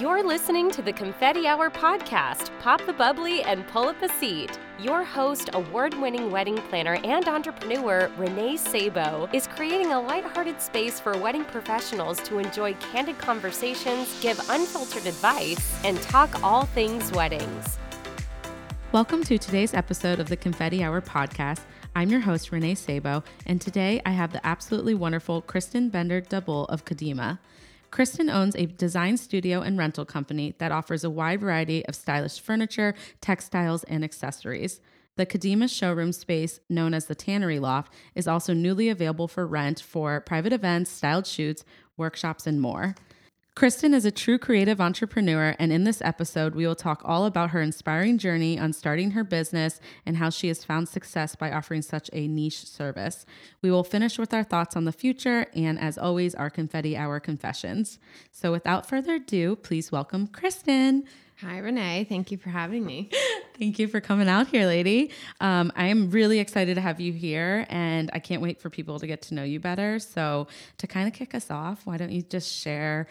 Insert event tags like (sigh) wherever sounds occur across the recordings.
You're listening to the Confetti Hour podcast. Pop the bubbly and pull up a seat. Your host, award winning wedding planner and entrepreneur Renee Sabo, is creating a lighthearted space for wedding professionals to enjoy candid conversations, give unfiltered advice, and talk all things weddings. Welcome to today's episode of the Confetti Hour podcast. I'm your host, Renee Sabo, and today I have the absolutely wonderful Kristen Bender Daaboul of Kadeema. Kristen owns a design studio and rental company that offers a wide variety of stylish furniture, textiles, and accessories. The Kadeema showroom space, known as the Tannery Loft, is also newly available for rent for private events, styled shoots, workshops, and more. Kristen is a true creative entrepreneur, and in this episode, we will talk all about her inspiring journey on starting her business and how she has found success by offering such a niche service. We will finish with our thoughts on the future and, as always, our confetti hour confessions. So, without further ado, please welcome Kristen. Hi, Renee. Thank you for having me. (laughs) Thank you for coming out here, lady. Um, I am really excited to have you here, and I can't wait for people to get to know you better. So, to kind of kick us off, why don't you just share?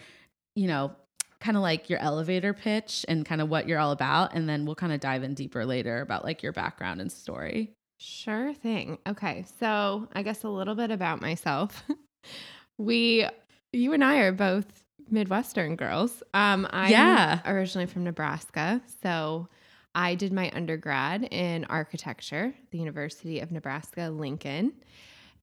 You know, kind of like your elevator pitch and kind of what you're all about. And then we'll kind of dive in deeper later about like your background and story. Sure thing. Okay. So, I guess a little bit about myself. (laughs) we, you and I are both Midwestern girls. Um, I'm yeah. originally from Nebraska. So, I did my undergrad in architecture, the University of Nebraska Lincoln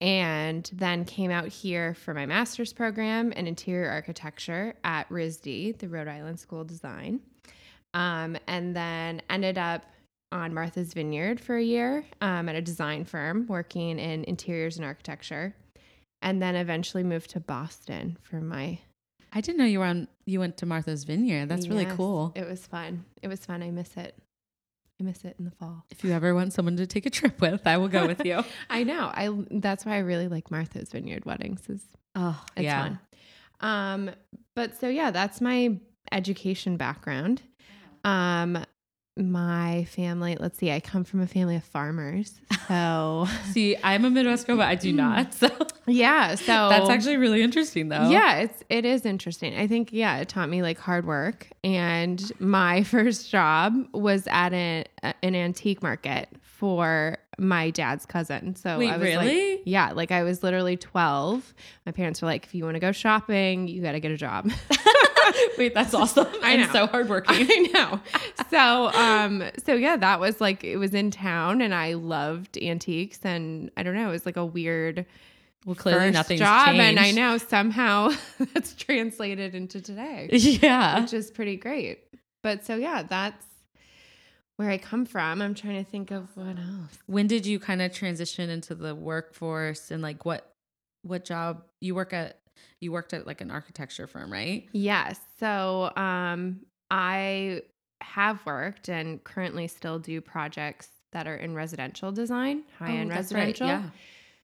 and then came out here for my master's program in interior architecture at RISD, the Rhode Island School of Design. Um, and then ended up on Martha's Vineyard for a year um, at a design firm working in interiors and architecture. And then eventually moved to Boston for my. I didn't know you were on. You went to Martha's Vineyard. That's yes, really cool. It was fun. It was fun. I miss it. I miss it in the fall. If you ever want someone to take a trip with, I will go with you. (laughs) I know. I that's why I really like Martha's Vineyard weddings. Is oh it's yeah. fun. Um, but so yeah, that's my education background. Um, my family, let's see, I come from a family of farmers. So (laughs) see, I'm a Midwest girl, but I do hmm. not. So yeah, so that's actually really interesting though. Yeah, it's it is interesting. I think yeah, it taught me like hard work. And my (laughs) first job was at an an antique market for my dad's cousin. So Wait, I was really? like, yeah, like I was literally 12. My parents were like, if you want to go shopping, you got to get a job. (laughs) Wait, that's awesome. (laughs) I know. so hardworking. (laughs) I know. So, um, so yeah, that was like it was in town, and I loved antiques, and I don't know, it was like a weird. Well, clearly nothing's job, changed. and I know somehow that's translated into today. Yeah, which is pretty great. But so yeah, that's where I come from. I'm trying to think of what else. When did you kind of transition into the workforce, and like what what job you work at you worked at like an architecture firm, right? Yes. So um, I have worked and currently still do projects that are in residential design, high end oh, residential. Right. Yeah.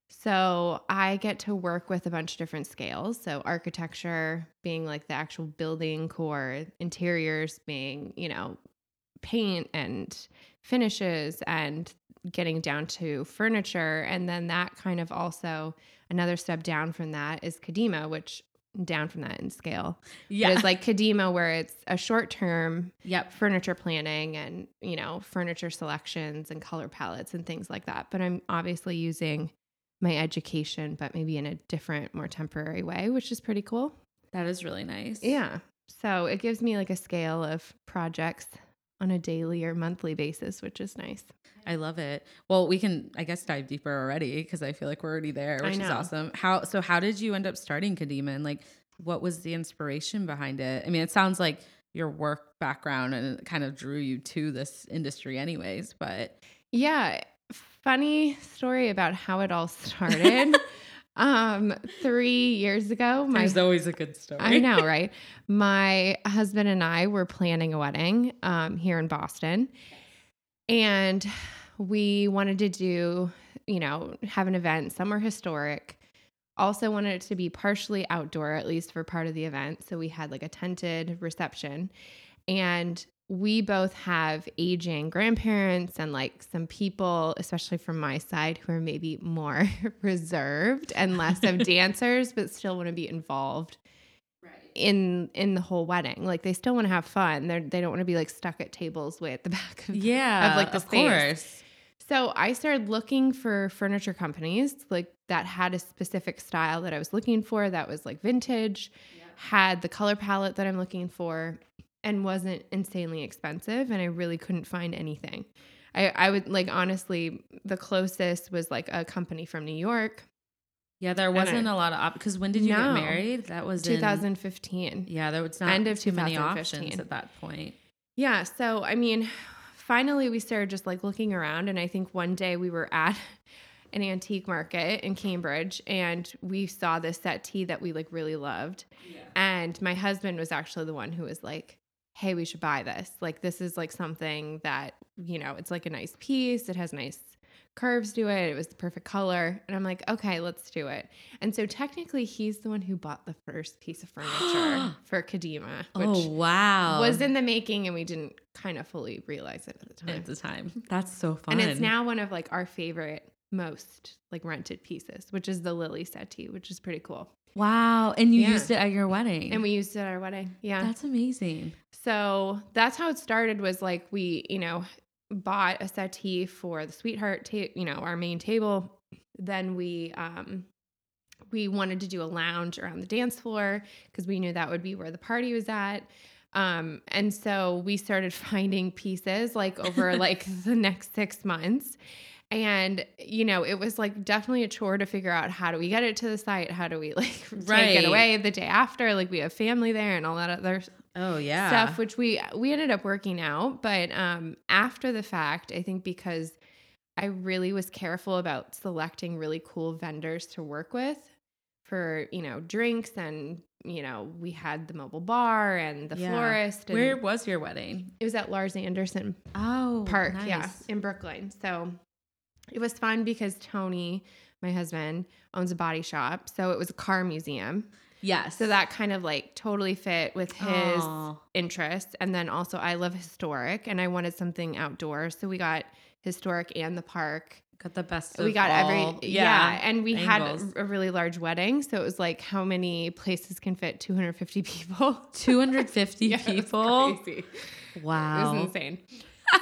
So I get to work with a bunch of different scales. So architecture being like the actual building core, interiors being, you know, paint and finishes and getting down to furniture. And then that kind of also Another step down from that is Kadeema, which down from that in scale. Yeah. It's like Kadeema where it's a short term yep. furniture planning and, you know, furniture selections and color palettes and things like that. But I'm obviously using my education, but maybe in a different, more temporary way, which is pretty cool. That is really nice. Yeah. So it gives me like a scale of projects on a daily or monthly basis, which is nice. I love it. Well, we can, I guess, dive deeper already because I feel like we're already there, which is awesome. How so? How did you end up starting Kadeema, and like, what was the inspiration behind it? I mean, it sounds like your work background and it kind of drew you to this industry, anyways. But yeah, funny story about how it all started. (laughs) um, three years ago, my, there's always a good story. I know, right? My husband and I were planning a wedding um, here in Boston, and we wanted to do, you know, have an event somewhere historic. Also wanted it to be partially outdoor, at least for part of the event. So we had like a tented reception. And we both have aging grandparents and like some people, especially from my side, who are maybe more (laughs) reserved and less of (laughs) dancers, but still want to be involved in in the whole wedding. Like they still want to have fun. They they don't want to be like stuck at tables way at the (laughs) back of yeah of like the of space. course. So I started looking for furniture companies like that had a specific style that I was looking for that was like vintage, had the color palette that I'm looking for, and wasn't insanely expensive. And I really couldn't find anything. I, I would like honestly, the closest was like a company from New York, Yeah, there wasn't I- a lot of options. because when did you No. get married? That was in- 2015. yeah, there was not End of too many 2015. options at that point. Yeah. So, I mean, finally we started just like looking around. And I think one day we were at (laughs) an antique market in Cambridge and we saw this settee that we like really loved. And my husband was actually the one who was like, hey, we should buy this. Like, this is like something that, you know, it's like a nice piece. It has nice curves to it. It was the perfect color. And I'm like, okay, let's do it. And so technically, he's the one who bought the first piece of furniture (gasps) for Kadeema, oh, which oh wow, was in the making and we didn't kind of fully realize it at the time. at the time. That's so fun. And it's now one of like our favorite most like rented pieces, which is the Lily settee, which is pretty cool. wow, and you Yeah. used it at your wedding, And we used it at our wedding. Yeah. that's amazing. so that's how it started was like we, you know, bought a settee for the sweetheart ta- you know, our main table. Then we um we wanted to do a lounge around the dance floor because we knew that would be where the party was at. Um, and so we started (laughs) finding pieces like over (laughs) like the next six months. And, you know, it was like definitely a chore to figure out how do we get it to the site? How do we (laughs) like take it away the day after? Like we have family there and all that other Oh yeah, stuff which we we ended up working out but um after the fact i think because i really was careful about selecting really cool vendors to work with for you know drinks and you know we had the mobile bar and the Yeah. florist and Where was your wedding? it was at larz anderson Oh, park nice. yeah in brookline so it was fun because tony my husband owns a body shop so it was a car museum Yes. so that kind of like totally fit with his Aw. interests. And then also, I love historic and I wanted something outdoors. So we got historic and the park. got the best. we got all- every, yeah. And we angles. had a really large wedding. So it was like, how many places can fit 250 people? 250 (laughs) Yeah, people. Wow. It was insane.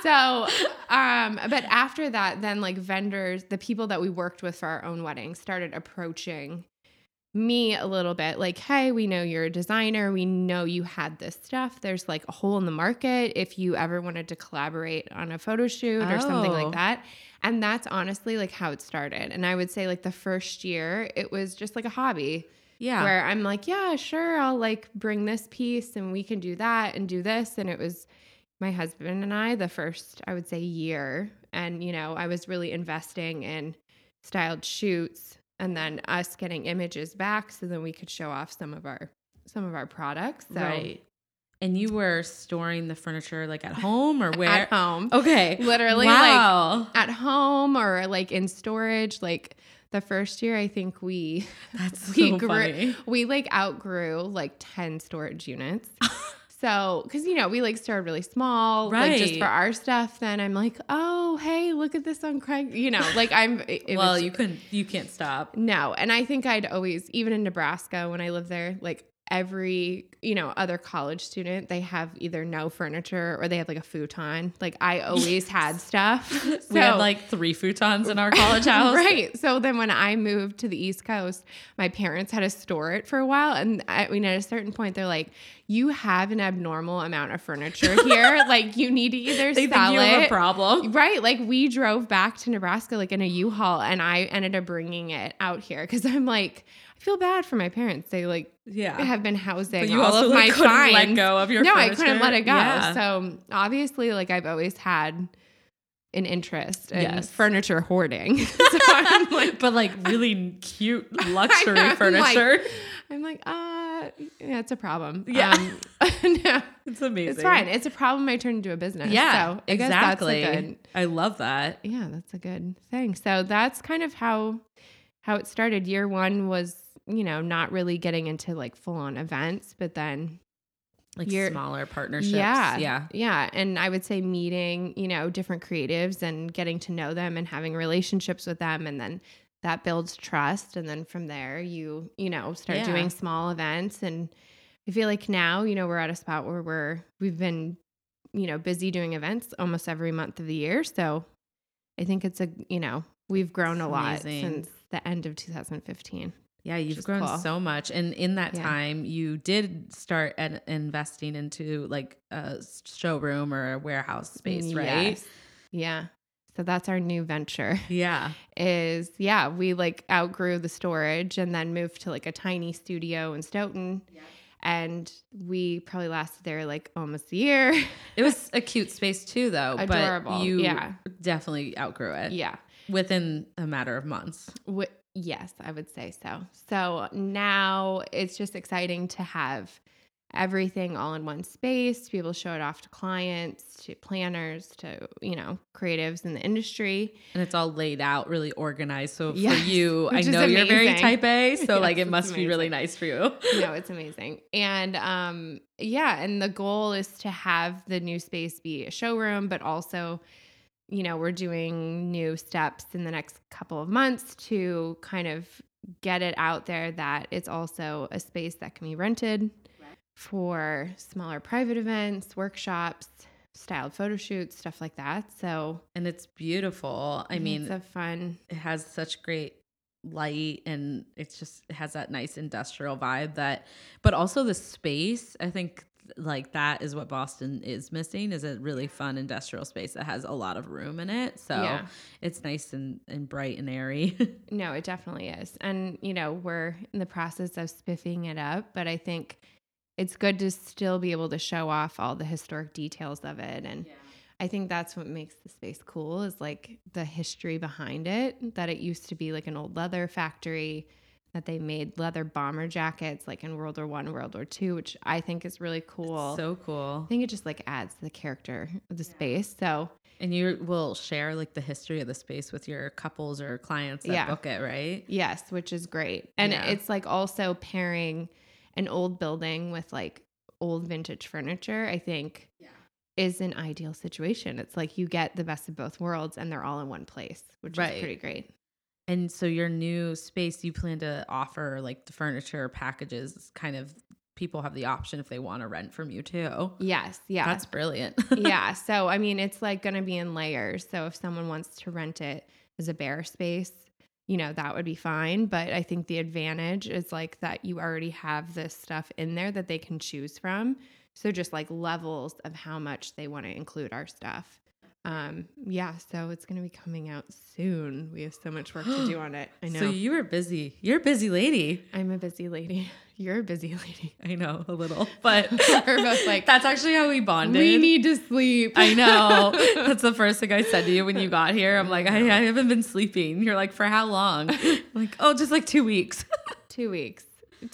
So, um, but after that, then like vendors, the people that we worked with for our own wedding started approaching me a little bit like, hey, we know you're a designer. We know you had this stuff. There's like a hole in the market if you ever wanted to collaborate on a photo shoot or something Oh. like that. And that's honestly like how it started. And I would say like the first year, it was just like a hobby yeah. where I'm like, yeah, sure, I'll like bring this piece and we can do that and do this. And it was my husband and I the first, I would say, year. And, you know, I was really investing in styled shoots and then us getting images back so then we could show off some of our some of our products. So right. And you were storing the furniture like at home or where? at home. Okay. Literally like at home or like in storage. Like the first year I think we That's (laughs) we so grew funny. we like outgrew like 10 storage units (laughs) so because you know we like started really small like just for our stuff then i'm like oh hey look at this on craig you know like i'm well, was- you couldn't. You can't stop. no and i think i'd always even in nebraska when i lived there like every you know other college student they have either no furniture or they have like a futon like i (laughs) always had stuff (laughs) we had like three futons in our college (laughs) house. Right. So then when I moved to the East Coast, my parents had to store it for a while. And I mean, at a certain point, they're like, you have an abnormal amount of furniture here. like, you need to either They think sell you have it. a problem. Right. Like, we drove back to Nebraska, like in a U Haul, and I ended up bringing it out here because I'm like, I feel bad for my parents. They like Yeah. have been housing But you all also of like, my couldn't finds. let go of your no, I couldn't let it go. Yeah. So obviously, like I've always had an interest in Yes. furniture hoarding. (laughs) so (laughs) I'm like, but like really cute (laughs) luxury I'm furniture. Like, I'm like, uh, yeah, it's a problem. Yeah. Um, no, it's amazing. it's fine. It's a problem I turned into a business. Yeah, so I guess that's a exactly. good, I love that. yeah, that's a good thing. So that's kind of how how it started. Year one was, you know, not really getting into like full on events, but then Like You're- smaller partnerships. Yeah. Yeah. Yeah. And I would say meeting, you know, different creatives and getting to know them and having relationships with them. And then that builds trust. And then from there, you, you know, start Yeah. doing small events. And I feel like now, you know, we're at a spot where we're we've been, you know, busy doing events almost every month of the year. So I think it's a, you know, we've grown a lot since the end of 2015. Yeah, you've grown cool. so much. And in that yeah. time, you did start at investing into like a showroom or a warehouse space, right? Yes. Yeah. So that's our new venture. (laughs) Yeah. Is yeah, we like outgrew the storage and then moved to like a tiny studio in Stoughton. Yeah. And we probably lasted there like almost a year. (laughs) It was a cute space too though. Adorable. But you yeah. definitely outgrew it. Yeah. Within a matter of months. Yes, I would say so. So now it's just exciting to have everything all in one space to be able to show it off to clients, to planners, to, you know, creatives in the industry. And it's all laid out, really organized. So yes, for you, I know you're very type A. So (laughs) yes, like it must amazing. be really nice for you. no, it's amazing. And um yeah, and the goal is to have the new space be a showroom, but also you know, we're doing new steps in the next couple of months to kind of get it out there that it's also a space that can be rented for smaller private events, workshops, styled photo shoots, stuff like that. So, and it's beautiful. I mean, it's a fun. It has such great light and it's just it has that nice industrial vibe that but also the space i think like that is what boston is missing is a really fun industrial space that has a lot of room in it so yeah. it's nice and, and bright and airy (laughs) no it definitely is and you know we're in the process of spiffing it up but i think it's good to still be able to show off all the historic details of it and yeah. I think that's what makes the space cool is like the history behind it that it used to be like an old leather factory that they made leather bomber jackets like in World War 1, World War 2, which I think is really cool. It's so cool. I think it just like adds to the character of the yeah. space. So and you will share like the history of the space with your couples or clients that yeah. book it, right? Yes, which is great. And yeah. it's like also pairing an old building with like old vintage furniture, I think yeah. is an ideal situation. It's like you get the best of both worlds and they're all in one place, which right. is pretty great. And so your new space, you plan to offer like the furniture packages kind of people have the option if they want to rent from you too. Yes, yeah. That's brilliant. (laughs) yeah, so I mean it's like going to be in layers. So if someone wants to rent it as a bare space, you know, that would be fine. But I think the advantage is like that you already have this stuff in there that they can choose from. So just like levels of how much they want to include our stuff. Um, yeah, so it's gonna be coming out soon. We have so much work to do (gasps) on it. I know. So you are busy. You're a busy lady. I'm a busy lady. (laughs) You're a busy lady. I know a little, but (laughs) we're both like that's actually how we bonded. We need to sleep. I know. (laughs) that's the first thing I said to you when you got here. I'm like, I, I haven't been sleeping. You're like, for how long? I'm like, oh, just like two weeks. two weeks.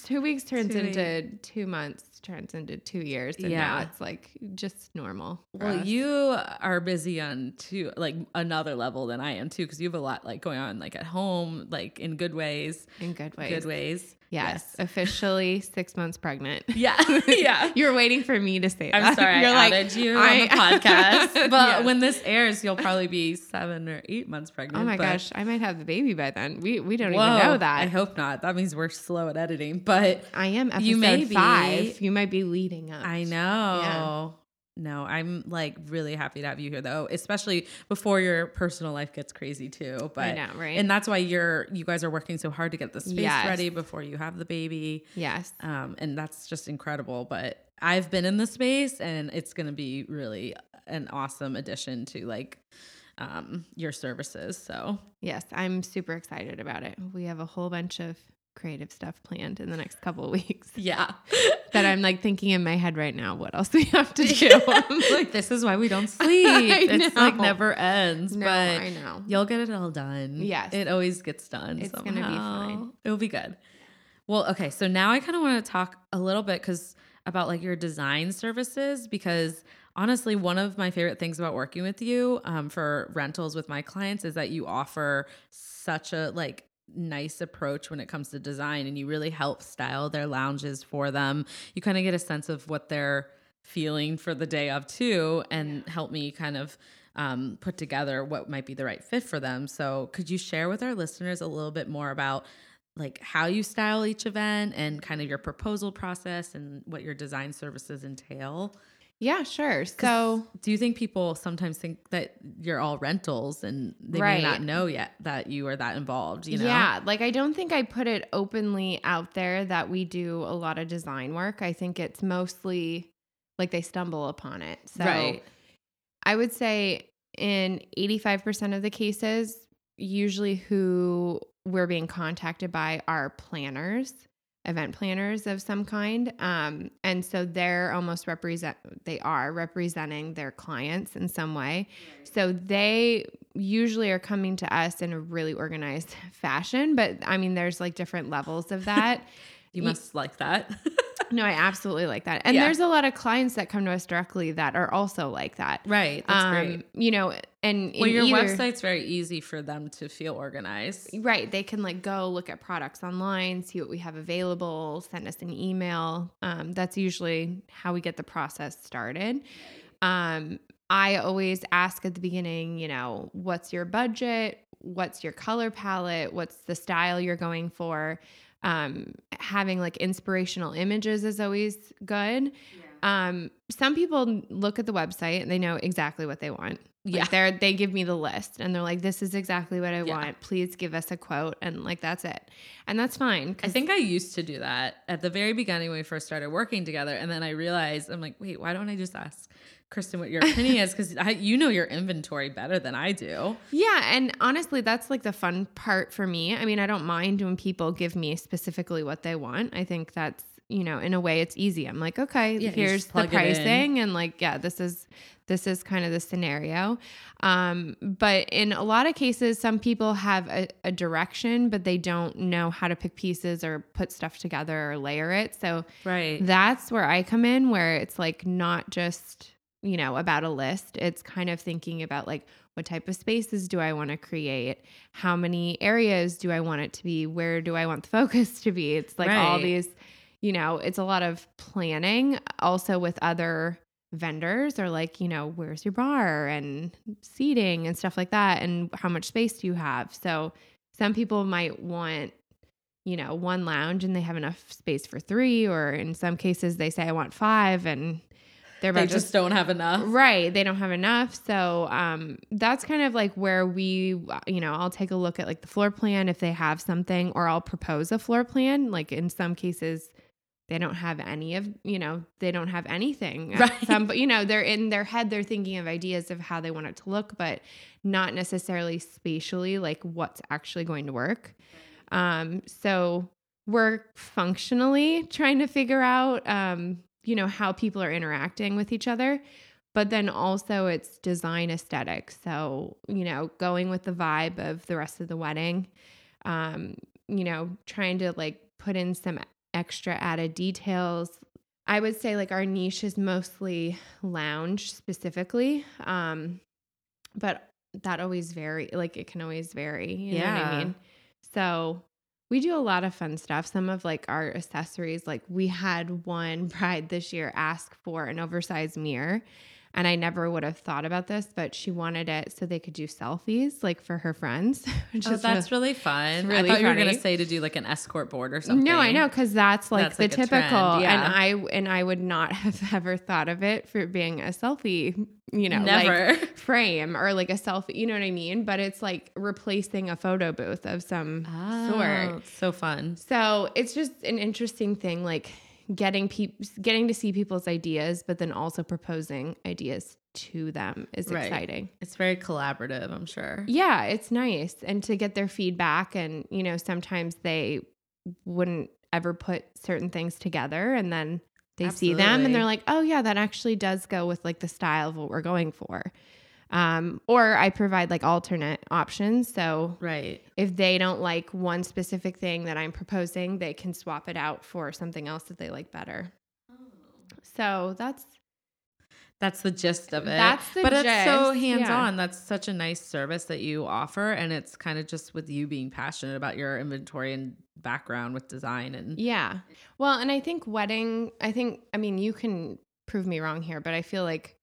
Two weeks turns two into weeks. two months turns into two years and yeah. now it's like just normal well us. you are busy on two like another level than i am too because you have a lot like going on like at home like in good ways in good ways good ways Yes, yes. officially six months pregnant. (laughs) Yeah, (laughs) yeah. You're waiting for me to say that. I'm sorry, You're I like, added you I, on the podcast. (laughs) But yes. when this airs, you'll probably be seven or eight months pregnant. Oh my gosh, I might have the baby by then. We we don't whoa, even know that. I hope not. That means we're slow at editing. But I am episode you may five. Be, you might be leading up. I know. Yeah. No, I'm like really happy to have you here though, especially before your personal life gets crazy too. But I know, right? And that's why you're you guys are working so hard to get the space yes. ready before you have the baby. Yes. Um, and that's just incredible. But I've been in the space and it's gonna be really an awesome addition to like um your services. So yes, I'm super excited about it. We have a whole bunch of creative stuff planned in the next couple of weeks. (laughs) Yeah. that I'm like thinking in my head right now, what else we have to (laughs) do? (laughs) like, this is why we don't sleep. it's like never ends. No, but I know. You'll get it all done. Yes. It always gets done. It's going to be fine. It'll be good. Well, okay. So now I kind of want to talk a little bit because about like your design services because honestly one of my favorite things about working with you um, for rentals with my clients is that you offer such a like nice approach when it comes to design and you really help style their lounges for them. You kind of get a sense of what they're feeling for the day of too and help me kind of um, put together what might be the right fit for them. So, could you share with our listeners a little bit more about like how you style each event and kind of your proposal process and what your design services entail? Yeah, sure. So, do you think people sometimes think that you're all rentals and they right. may not know yet that you are that involved? You know? Yeah, like I don't think I put it openly out there that we do a lot of design work. I think it's mostly like they stumble upon it. So, right. I would say in 85% of the cases, usually who we're being contacted by are planners event planners of some kind. Um, and so they're almost represent, they are representing their clients in some way. So they usually are coming to us in a really organized (laughs) fashion. But I mean, there's like different levels of that. (laughs) you must like that. (laughs) No, I absolutely like that. And yeah. there's a lot of clients that come to us directly that are also like that. Right. That's um, great. You know, and well, your either, website's very easy for them to feel organized. Right. They can like go look at products online, see what we have available, send us an email. Um, that's usually how we get the process started. Um, I always ask at the beginning, you know, what's your budget? What's your color palette? What's the style you're going for? Um, having like inspirational images is always good. Yeah. Um, some people look at the website and they know exactly what they want. Like yeah. They're, they give me the list and they're like, this is exactly what I yeah. want. Please give us a quote. And like, that's it. And that's fine. I think I used to do that at the very beginning when we first started working together. And then I realized, I'm like, wait, why don't I just ask Kristen, what your opinion is because you know your inventory better than I do. Yeah. And honestly, that's like the fun part for me. I mean, I don't mind when people give me specifically what they want. I think that's, you know, in a way it's easy. I'm like, okay, yeah, here's the pricing. And like, yeah, this is, this is kind of the scenario. Um, but in a lot of cases, some people have a, a direction, but they don't know how to pick pieces or put stuff together or layer it. So right. that's where I come in, where it's like not just you know, about a list. It's kind of thinking about like what type of spaces do I want to create? How many areas do I want it to be? Where do I want the (laughs) focus to be? It's like right. all these, you know, it's a lot of planning also with other vendors or like, you know, where's your bar and seating and stuff like that and how much space do you have? So some people might want you know, one lounge and they have enough space for three, or in some cases they say I want five and they're they just don't have enough. Right. They don't have enough. So um, that's kind of like where we, you know, I'll take a look at like the floor plan if they have something, or I'll propose a floor plan. Like in some cases, they don't have any of, you know, they don't have anything. Right. (laughs) Some, but you know, they're in their head, they're thinking of ideas of how they want it to look, but not necessarily spatially, like what's actually going to work. Um, so we're functionally trying to figure out um, you know, how people are interacting with each other. But then also it's design aesthetics. So, you know, going with the vibe of the rest of the wedding, um, you know, trying to like put in some extra added details. I would say like our niche is mostly lounge specifically. Um, but that always vary like it can always vary. You yeah. know what I mean? So we do a lot of fun stuff. Some of like our accessories, like we had one (laughs) bride this year ask for an oversized mirror and I never would have thought about this, but she wanted it so they could do selfies like for her friends. (laughs) Which oh, that's really, really fun. Really I thought funny. you were gonna say to do like an escort board or something. No, I know because that's like that's the like typical. Yeah. And I and I would not (laughs) have ever thought of it for being a selfie, you know, never like (laughs) frame or like a selfie. You know what I mean? But it's like replacing a photo booth of some oh, sort. So fun. So it's just an interesting thing, like getting people getting to see people's ideas but then also proposing ideas to them is right. exciting it's very collaborative i'm sure yeah it's nice and to get their feedback and you know sometimes they wouldn't ever put certain things together and then they Absolutely. see them and they're like oh yeah that actually does go with like the style of what we're going for um, or I provide like alternate options. So right. if they don't like one specific thing that I'm proposing, they can swap it out for something else that they like better. Oh. So that's that's the gist of it. That's the but gist. it's so hands on. Yeah. That's such a nice service that you offer, and it's kind of just with you being passionate about your inventory and background with design and yeah. Well, and I think wedding. I think I mean you can prove me wrong here, but I feel like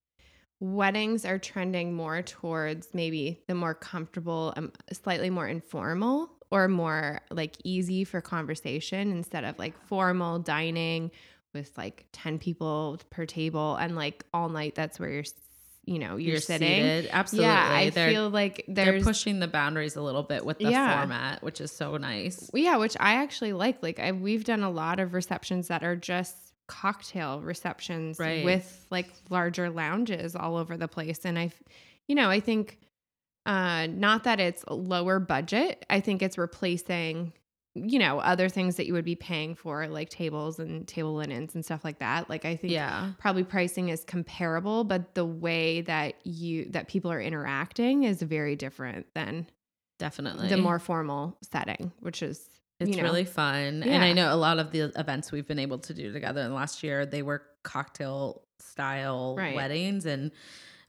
weddings are trending more towards maybe the more comfortable, um, slightly more informal or more like easy for conversation instead of like formal dining with like 10 people per table and like all night that's where you're you know you're, you're sitting seated. absolutely yeah i they're, feel like they're pushing the boundaries a little bit with the yeah. format which is so nice yeah which i actually like like I, we've done a lot of receptions that are just cocktail receptions right. with like larger lounges all over the place. And i you know i think uh not that it's lower budget i think it's replacing you know other things that you would be paying for like tables and table linens and stuff like that. Like i think yeah. probably pricing is comparable but the way that you that people are interacting is very different than definitely. the more formal setting which is it's you know, really fun yeah. and i know a lot of the events we've been able to do together in the last year they were cocktail style right. weddings and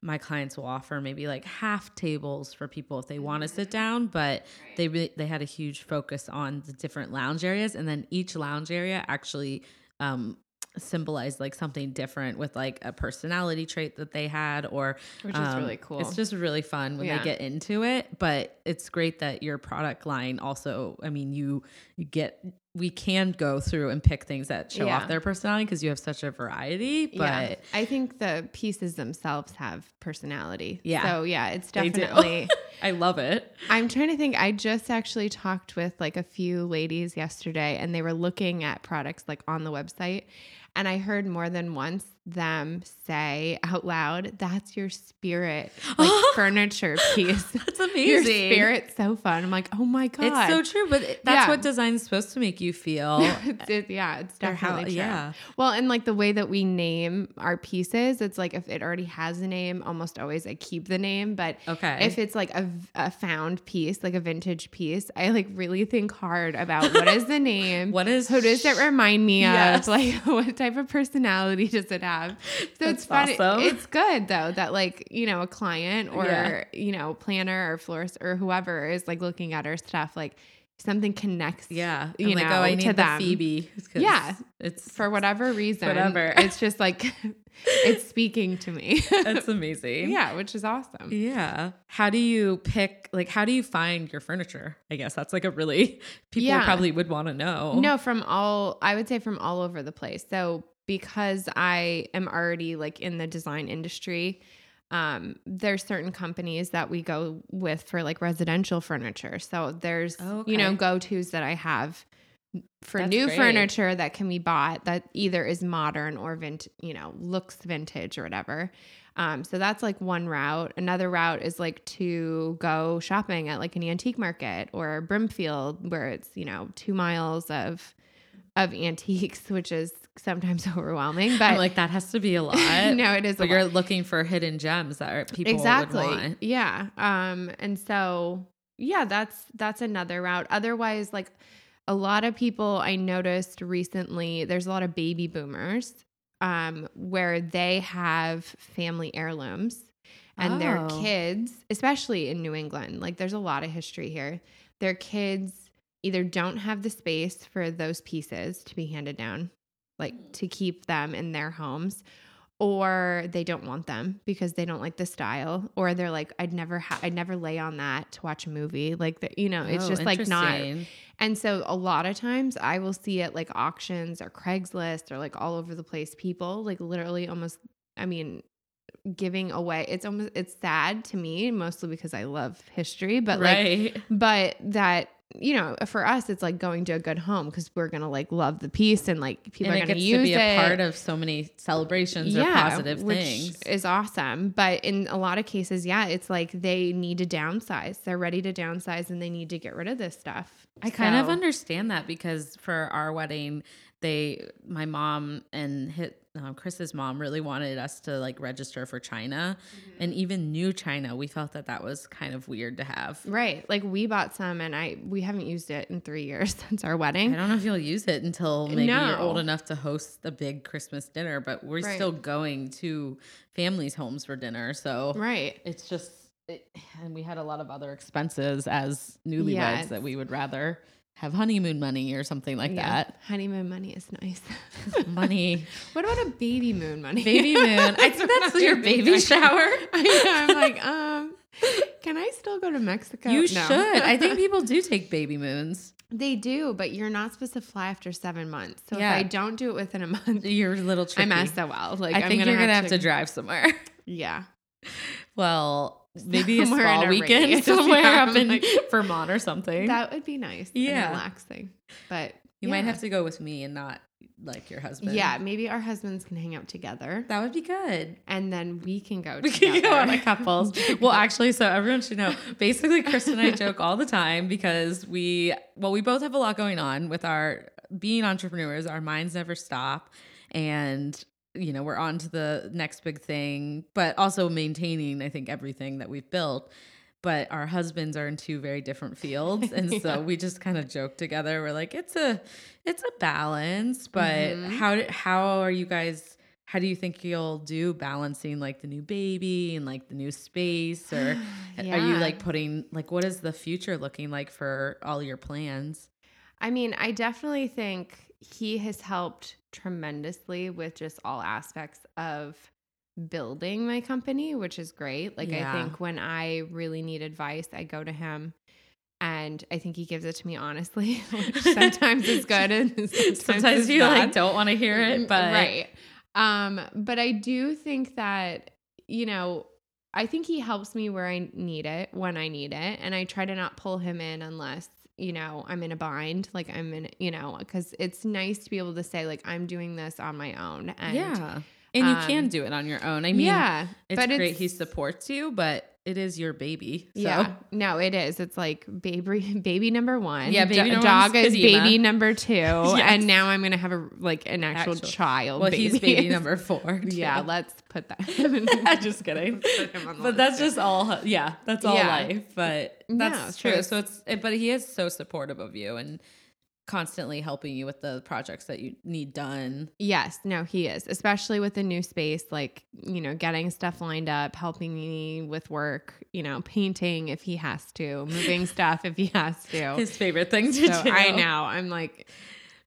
my clients will offer maybe like half tables for people if they want to sit down, but they re- they had a huge focus on the different lounge areas, and then each lounge area actually um, symbolized like something different with like a personality trait that they had or which is um, really cool it's just really fun when yeah. they get into it but it's great that your product line also i mean you, you get we can go through and pick things that show yeah. off their personality because you have such a variety but yeah. i think the pieces themselves have personality yeah so yeah it's definitely (laughs) i love it i'm trying to think i just actually talked with like a few ladies yesterday and they were looking at products like on the website and I heard more than once them say out loud, "That's your spirit like (laughs) furniture piece." (laughs) that's (laughs) amazing. Your spirit's so fun. I'm like, oh my god, it's so true. But that's yeah. what design's supposed to make you feel. it's, it, yeah, it's definitely how, true. Yeah. Well, and like the way that we name our pieces, it's like if it already has a name, almost always I keep the name. But okay, if it's like a, a found piece, like a vintage piece, I like really think hard about what is the name, what is who does it remind me yes. of, like what type of personality does it have have. So That's it's funny. Awesome. It's good though that like, you know, a client or, yeah. you know, planner or florist or whoever is like looking at our stuff, like something connects. Yeah. You I'm know, like, oh, I need to them. Phoebe. Yeah. It's for whatever reason. Whatever. It's just like (laughs) it's speaking to me. (laughs) That's amazing. Yeah, which is awesome. Yeah. How do you pick like how do you find your furniture? I guess that's like a really people yeah. probably would want to know. No, from all I would say from all over the place. So because I am already like in the design industry, um, there's certain companies that we go with for like residential furniture. So there's, okay. you know, go tos that I have for That's new great. furniture that can be bought that either is modern or vint, you know, looks vintage or whatever. Um, so that's like one route. Another route is like to go shopping at like an antique market or Brimfield, where it's you know two miles of of (laughs) antiques, which is sometimes (laughs) overwhelming. But I'm like that has to be a (laughs) lot. no, it is. But you're lot. looking for hidden gems that are, people exactly. would want. Yeah. Um. And so yeah, that's that's another route. Otherwise, like a lot of people I noticed recently, there's a lot of baby boomers, um, where they have family heirlooms. And oh. their kids, especially in New England, like there's a lot of history here. Their kids either don't have the space for those pieces to be handed down like to keep them in their homes or they don't want them because they don't like the style or they're like i'd never ha- i'd never lay on that to watch a movie like the, you know it's oh, just like not and so a lot of times i will see it like auctions or craigslist or like all over the place people like literally almost i mean giving away it's almost it's sad to me mostly because i love history but right. like but that you know, for us, it's like going to a good home because we're gonna like love the piece and like people and are gonna use to be it. a part of so many celebrations yeah, or positive which things. Is awesome, but in a lot of cases, yeah, it's like they need to downsize. They're ready to downsize and they need to get rid of this stuff. I so. kind of understand that because for our wedding, they, my mom and hit um, Chris's mom really wanted us to like register for China, mm-hmm. and even new China, we felt that that was kind of weird to have. Right, like we bought some, and I we haven't used it in three years (laughs) since our wedding. I don't know if you'll use it until maybe no. you're old enough to host a big Christmas dinner, but we're right. still going to families' homes for dinner, so right, it's just. It, and we had a lot of other expenses as newlyweds yeah, that we would rather have honeymoon money or something like yeah. that. Honeymoon money is nice. (laughs) money. (laughs) What about a baby moon money? Baby (laughs) moon. I think that's your baby shower. I am like, um, can I still go to Mexico? You no. should. I think people do take baby moons. They do, but you're not supposed to fly after seven months. So yeah. if I don't do it within a month, you're a little tricky. I'm SOL. Like I think gonna you're gonna have to, have to drive somewhere. Yeah. Well, (laughs) maybe somewhere a small weekend (laughs) (laughs) somewhere yeah, up in like, Vermont or something. That would be nice. Yeah, relaxing. But you yeah. might have to go with me and not like your husband. Yeah, maybe our husbands can hang out together. That would be good. And then we can go we together. can go on a couples. well, actually, so everyone should know. Basically, Chris and I joke all the time because we well, we both have a lot going on with our being entrepreneurs. Our minds never stop. And you know, we're on to the next big thing, but also maintaining, I think, everything that we've built but our husbands are in two very different fields (laughs) and yeah. so we just kind of joke together we're like it's a it's a balance but mm-hmm. how how are you guys how do you think you'll do balancing like the new baby and like the new space or (sighs) yeah. are you like putting like what is the future looking like for all your plans i mean i definitely think he has helped tremendously with just all aspects of building my company, which is great. Like yeah. I think when I really need advice, I go to him and I think he gives it to me honestly, (laughs) which sometimes is (laughs) good and sometimes, (laughs) sometimes you bad. like don't want to hear it, but right. Um, but I do think that you know, I think he helps me where I need it when I need it, and I try to not pull him in unless you know I'm in a bind, like I'm in, you know, because it's nice to be able to say like I'm doing this on my own, and yeah and you um, can do it on your own. I mean, yeah, it's but great it's, he supports you, but it is your baby. So. Yeah, no, it is. It's like baby, (laughs) baby number one. Yeah, baby Do- dog is baby number (laughs) two, yes. and now I'm gonna have a like an actual, actual. child. Well, baby. he's baby number (laughs) four. Yeah, let's put that. just kidding. but that's just all. Yeah, that's all yeah. life. But that's no, true. So it's. But he is so supportive of you and constantly helping you with the projects that you need done. Yes, no, he is, especially with the new space, like, you know, getting stuff lined up, helping me with work, you know, painting if he has to, moving (laughs) stuff if he has to. His favorite thing to so do. I know. I'm like,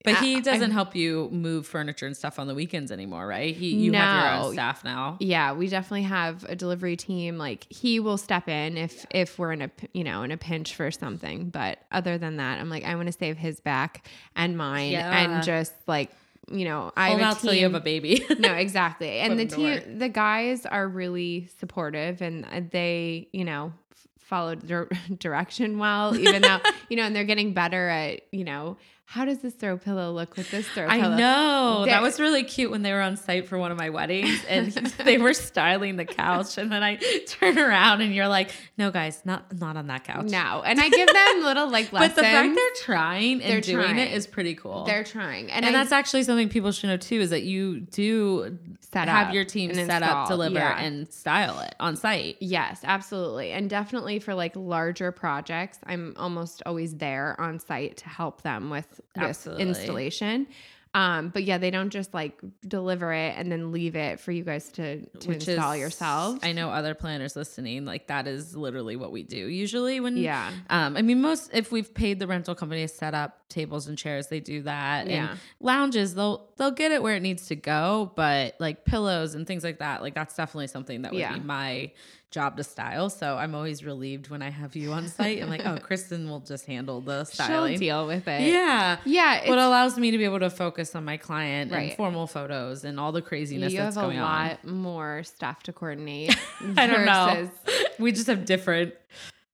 but he doesn't I, help you move furniture and stuff on the weekends anymore, right? He you no. have your own staff now. Yeah, we definitely have a delivery team. Like he will step in if if we're in a you know in a pinch for something. But other than that, I'm like I want to save his back and mine yeah. and just like you know, I Hold have a team. you have a baby. (laughs) no, (laughs) exactly. And the team, the guys are really supportive, and uh, they, you know, followed their (laughs) direction well, even though you know, and they're getting better at you know how does this throw pillow look with this throw pillow? I know. That was really cute when they were on site for one of my weddings (laughs) and (laughs) they were styling the couch. And then I (laughs) turn around and you're like, no, guys, not not on that couch. No. And I give them little like lessons. But the fact they're trying and they're doing trying. it is pretty cool. They're trying. And, and I, that's actually something people should know too is that you do set have your team set install. up, deliver, yeah. and style it on site. Yes, absolutely. And definitely for like larger projects, I'm almost always there on site to help them with this installation. Um, but yeah, they don't just like deliver it and then leave it for you guys to, to Which install is, yourselves. I know other planners listening, like that is literally what we do usually when yeah. Um, I mean most if we've paid the rental company to set up tables and chairs, they do that. Yeah. And lounges, they'll they'll get it where it needs to go, but like pillows and things like that, like that's definitely something that would yeah. be my job to style. So I'm always relieved when I have you on site. I'm like, oh, (laughs) Kristen will just handle the styling. She'll deal with it. Yeah. Yeah. What allows me to be able to focus on my client right. and formal photos and all the craziness you that's going on. You have a lot more stuff to coordinate. (laughs) I don't know. (laughs) We just have different.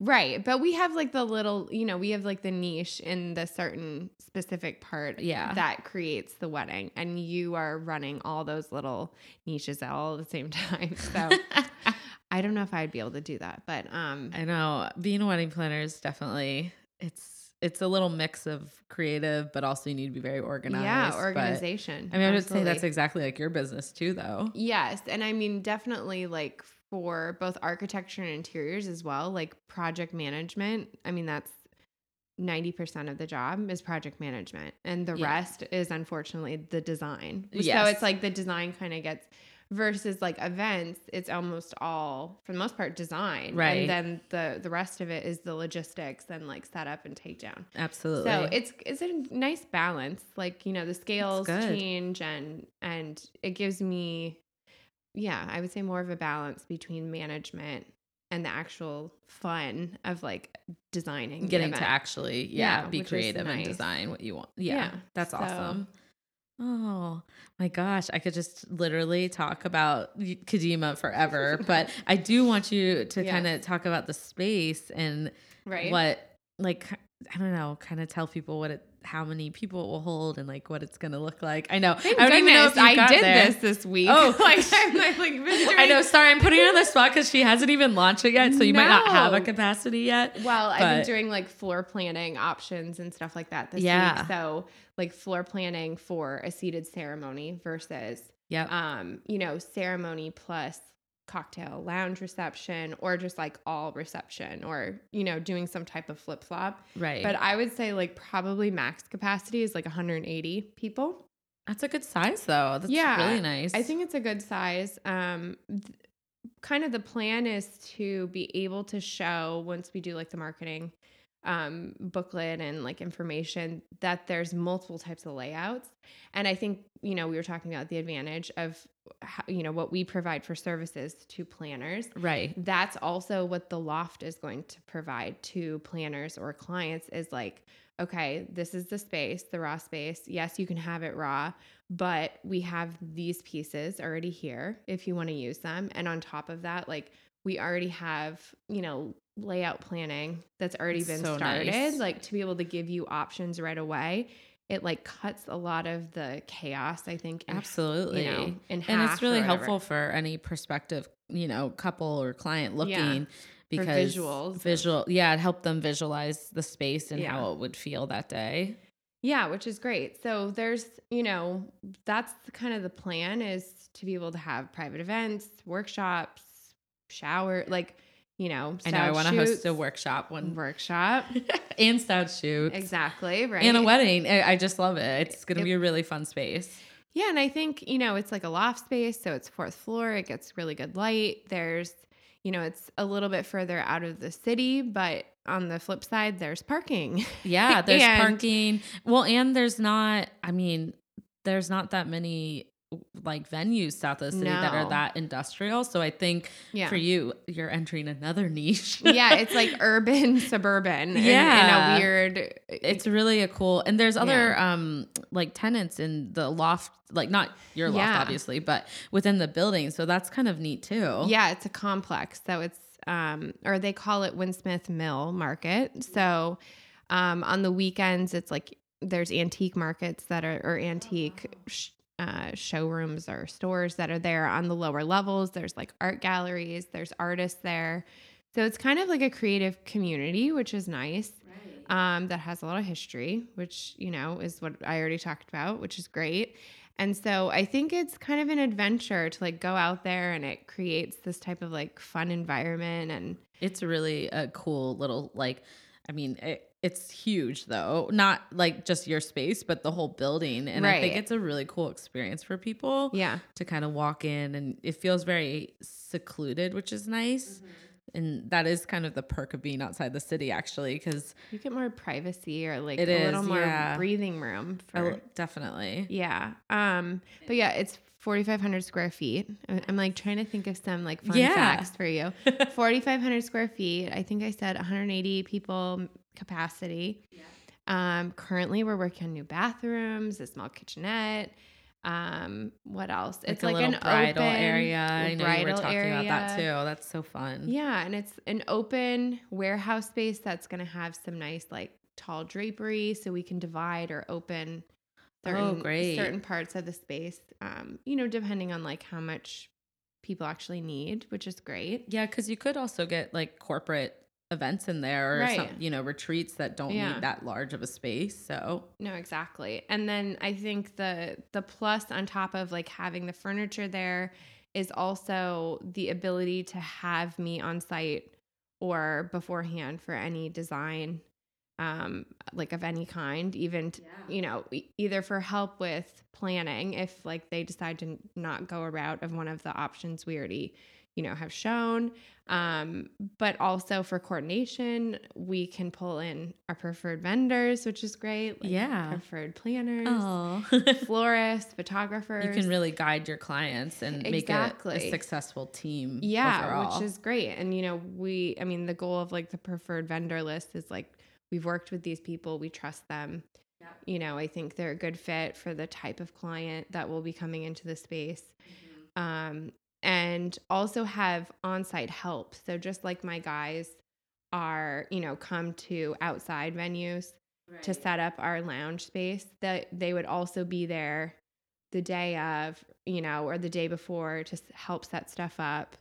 Right. But we have like the little, you know, we have like the niche in the certain specific part yeah. that creates the wedding. And you are running all those little niches all at the same time. So I don't know if I'd be able to do that, but um I know being a wedding planner is definitely it's it's a little mix of creative, but also you need to be very organized. Yeah, organization. But, I mean, I would say that's exactly like your business too, though. Yes, and I mean definitely like for both architecture and interiors as well, like project management. I mean, that's 90% of the job is project management and the yeah. rest is unfortunately the design. Yes. So it's like the design kind of gets versus like events it's almost all for the most part design. Right. and then the the rest of it is the logistics and like setup and takedown. Absolutely. So it's it's a nice balance. Like you know the scales change and and it gives me yeah i would say more of a balance between management and the actual fun of like designing getting to actually yeah, yeah be creative nice. and design what you want. Yeah, yeah that's so. awesome Oh my gosh, I could just literally talk about Kadeema forever, (laughs) but I do want you to kind of talk about the space and right. what like I don't know, kind of tell people what it how many people it will hold and like what it's gonna look like. I know. Thank I don't goodness, even know if I did there. this this week. Oh, (laughs) like (laughs) I'm like, like. I know. Sorry, I'm putting her on the spot because she hasn't even launched it yet, so you no. might not have a capacity yet. Well, but... I've been doing like floor planning options and stuff like that this yeah. week. So like floor planning for a seated ceremony versus yeah, um, you know, ceremony plus cocktail lounge reception or just like all reception or you know doing some type of flip flop right. But i would say like probably max capacity is like 180 people. That's a good size though. That's yeah. really nice. I think it's a good size. Um th- kind of the plan is to be able to show once we do like the marketing um, booklet and like information that there's multiple types of layouts. And I think, you know, we were talking about the advantage of, how, you know, what we provide for services to planners. Right. That's also what the loft is going to provide to planners or clients is like, okay, this is the space, the raw space. Yes, you can have it raw, but we have these pieces already here if you want to use them. And on top of that, like, we already have, you know, layout planning that's already been so started nice. like to be able to give you options right away it like cuts a lot of the chaos i think in, absolutely you know, and it's really helpful for any prospective you know couple or client looking yeah. because for visuals visual yeah it helped them visualize the space and yeah. how it would feel that day yeah which is great so there's you know that's kind of the plan is to be able to have private events workshops shower like you know, I know I want to host a workshop one workshop (laughs) and stout shoot exactly right and a wedding. I, just love it. It's gonna be a really fun space. Yeah, and I think you know it's like a loft space, so it's fourth floor. It gets really good light. There's you know it's a little bit further out of the city, but on the flip side, there's parking. Yeah, (laughs) there's and, parking. Well, and there's not. I mean, there's not that many like venues south of the city no. that are that industrial. So I think yeah. for you, you're entering another (laughs) niche. yeah, it's like urban (laughs) suburban. Yeah, in, in, a weird. It's really a cool. And there's other yeah. um like tenants in the loft, like not your loft yeah. obviously, but within the building. So that's kind of neat too. Yeah, it's a complex. So it's um or they call it Winsmith Mill Market. So um on the weekends, it's like there's antique markets that are or antique sh- uh, showrooms or stores that are there on the lower levels. There's like art galleries, there's artists there. So it's kind of like a creative community, which is nice. Right. Um, that has a lot of history, which, you know, is what I already talked about, which is great. And so I think it's kind of an adventure to like go out there and it creates this type of like fun environment. And it's really a cool little, like, I mean, it, it's huge though not like just your space but the whole building and right. i think it's a really cool experience for people yeah to kind of walk in and it feels very secluded which is nice mm-hmm. and that is kind of the perk of being outside the city actually because you get more privacy or like a is, little more yeah. breathing room for oh, definitely yeah um but yeah it's 4,500 square feet. I'm like trying to think of some like fun yeah. facts for you. (laughs) 4,500 square feet. I think I said 180 people capacity. Yeah. Um, currently, we're working on new bathrooms, a small kitchenette. Um, what else? Like it's like an bridal open area. I know you were talking area. about that too. That's so fun. Yeah, and it's an open warehouse space that's going to have some nice like tall drapery, so we can divide or open certain, oh, great. certain parts of the space. Um, you know, depending on like how much people actually need, which is great. Yeah, because you could also get like corporate events in there or right. some, you know, retreats that don't yeah. need that large of a space. So No, exactly. And then I think the the plus on top of like having the furniture there is also the ability to have me on site or beforehand for any design um, like of any kind, even, yeah. you know, either for help with planning, if like they decide to not go a route of one of the options we already, you know, have shown. Um, but also for coordination, we can pull in our preferred vendors, which is great. Like yeah. Preferred planners, (laughs) florists, photographers. You can really guide your clients and exactly. make it a successful team. Yeah, overall. which is great. And, you know, we, I mean, the goal of like the preferred vendor list is like, we've worked with these people, we trust them. Yeah. You know, I think they're a good fit for the type of client that will be coming into the space. Mm-hmm. Um, and also have on-site help. So just like my guys are, you know, come to outside venues right. to set up our lounge space, that they would also be there the day of, you know, or the day before to help set stuff up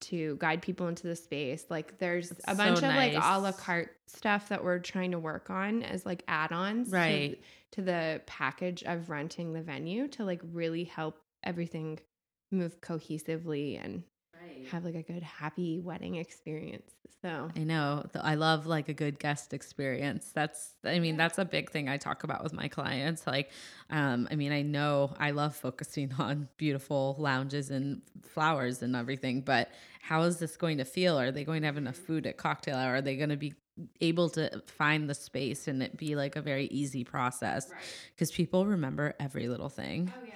to guide people into the space. Like there's That's a bunch so of nice. like a la carte stuff that we're trying to work on as like add-ons right. to, to the package of renting the venue to like really help everything move cohesively and right. have like a good happy wedding experience. So I know I love like a good guest experience. That's I mean that's a big thing I talk about with my clients. Like um I mean I know I love focusing (laughs) on beautiful lounges and flowers and everything, but how is this going to feel? Are they going to have enough food at cocktail hour? Are they going to be able to find the space and it be like a very easy process because right. people remember every little thing. Oh yeah.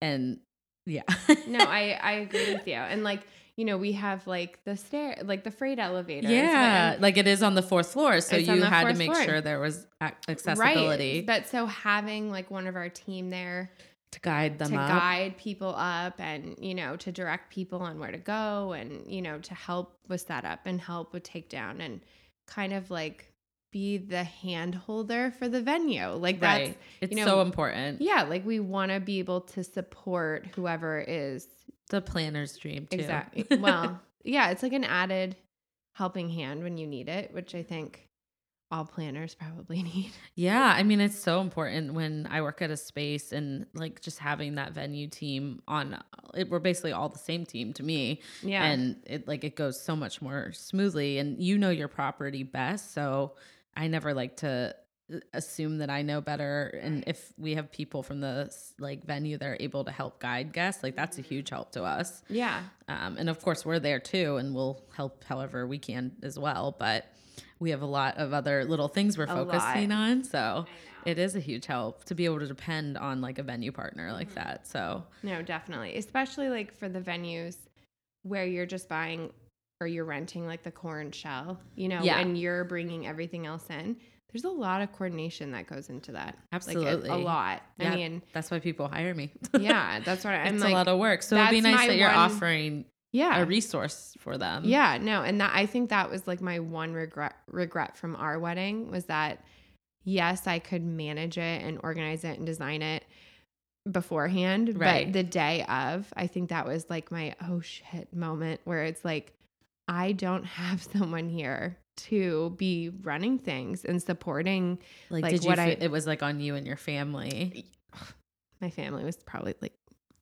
And yeah. (laughs) no, I I agree with you. And like you know, we have like the stair, like the freight elevator. Yeah, like it is on the fourth floor, so you had to make floor. sure there was accessibility. Right, but so having like one of our team there to guide them to up. guide people up, and you know, to direct people on where to go, and you know, to help with setup and help with takedown, and kind of like be the hand holder for the venue. Like that's right. it's you know, so important. Yeah, like we want to be able to support whoever is the planner's dream too. Exactly. (laughs) well, yeah, it's like an added helping hand when you need it, which I think all planners probably (laughs) need. Yeah, I mean it's so important when I work at a space and like just having that venue team on it, we're basically all the same team to me. Yeah. And it like it goes so much more smoothly and you know your property best, so I never like to uh, assume that I know better. And if we have people from the like venue that are able to help guide guests, like that's a huge help to us. Yeah. Um, and of course we're there too, and we'll help however we can as well. But we have a lot of other little things we're a focusing lot. on. So it is a huge help to be able to depend on like a venue partner like mm-hmm. that. So no, definitely, especially like for the venues where you're just buying or you're renting like the corn shell, you know, yeah. and you're bringing everything else in. There's a lot of coordination that goes into that. Absolutely. Like a, a lot. Yeah, I mean, that's why people hire me. (laughs) yeah, that's what I'm it's like, a lot of work. So it'd be nice that you're one, offering yeah. a resource for them. Yeah, no, and that I think that was like my one regret regret from our wedding was that yes, I could manage it and organize it and design it beforehand, right. but the day of, I think that was like my oh shit moment where it's like I don't have (laughs) someone here to be running things and supporting like, like what I it was like on you and your family. (sighs) My family was probably like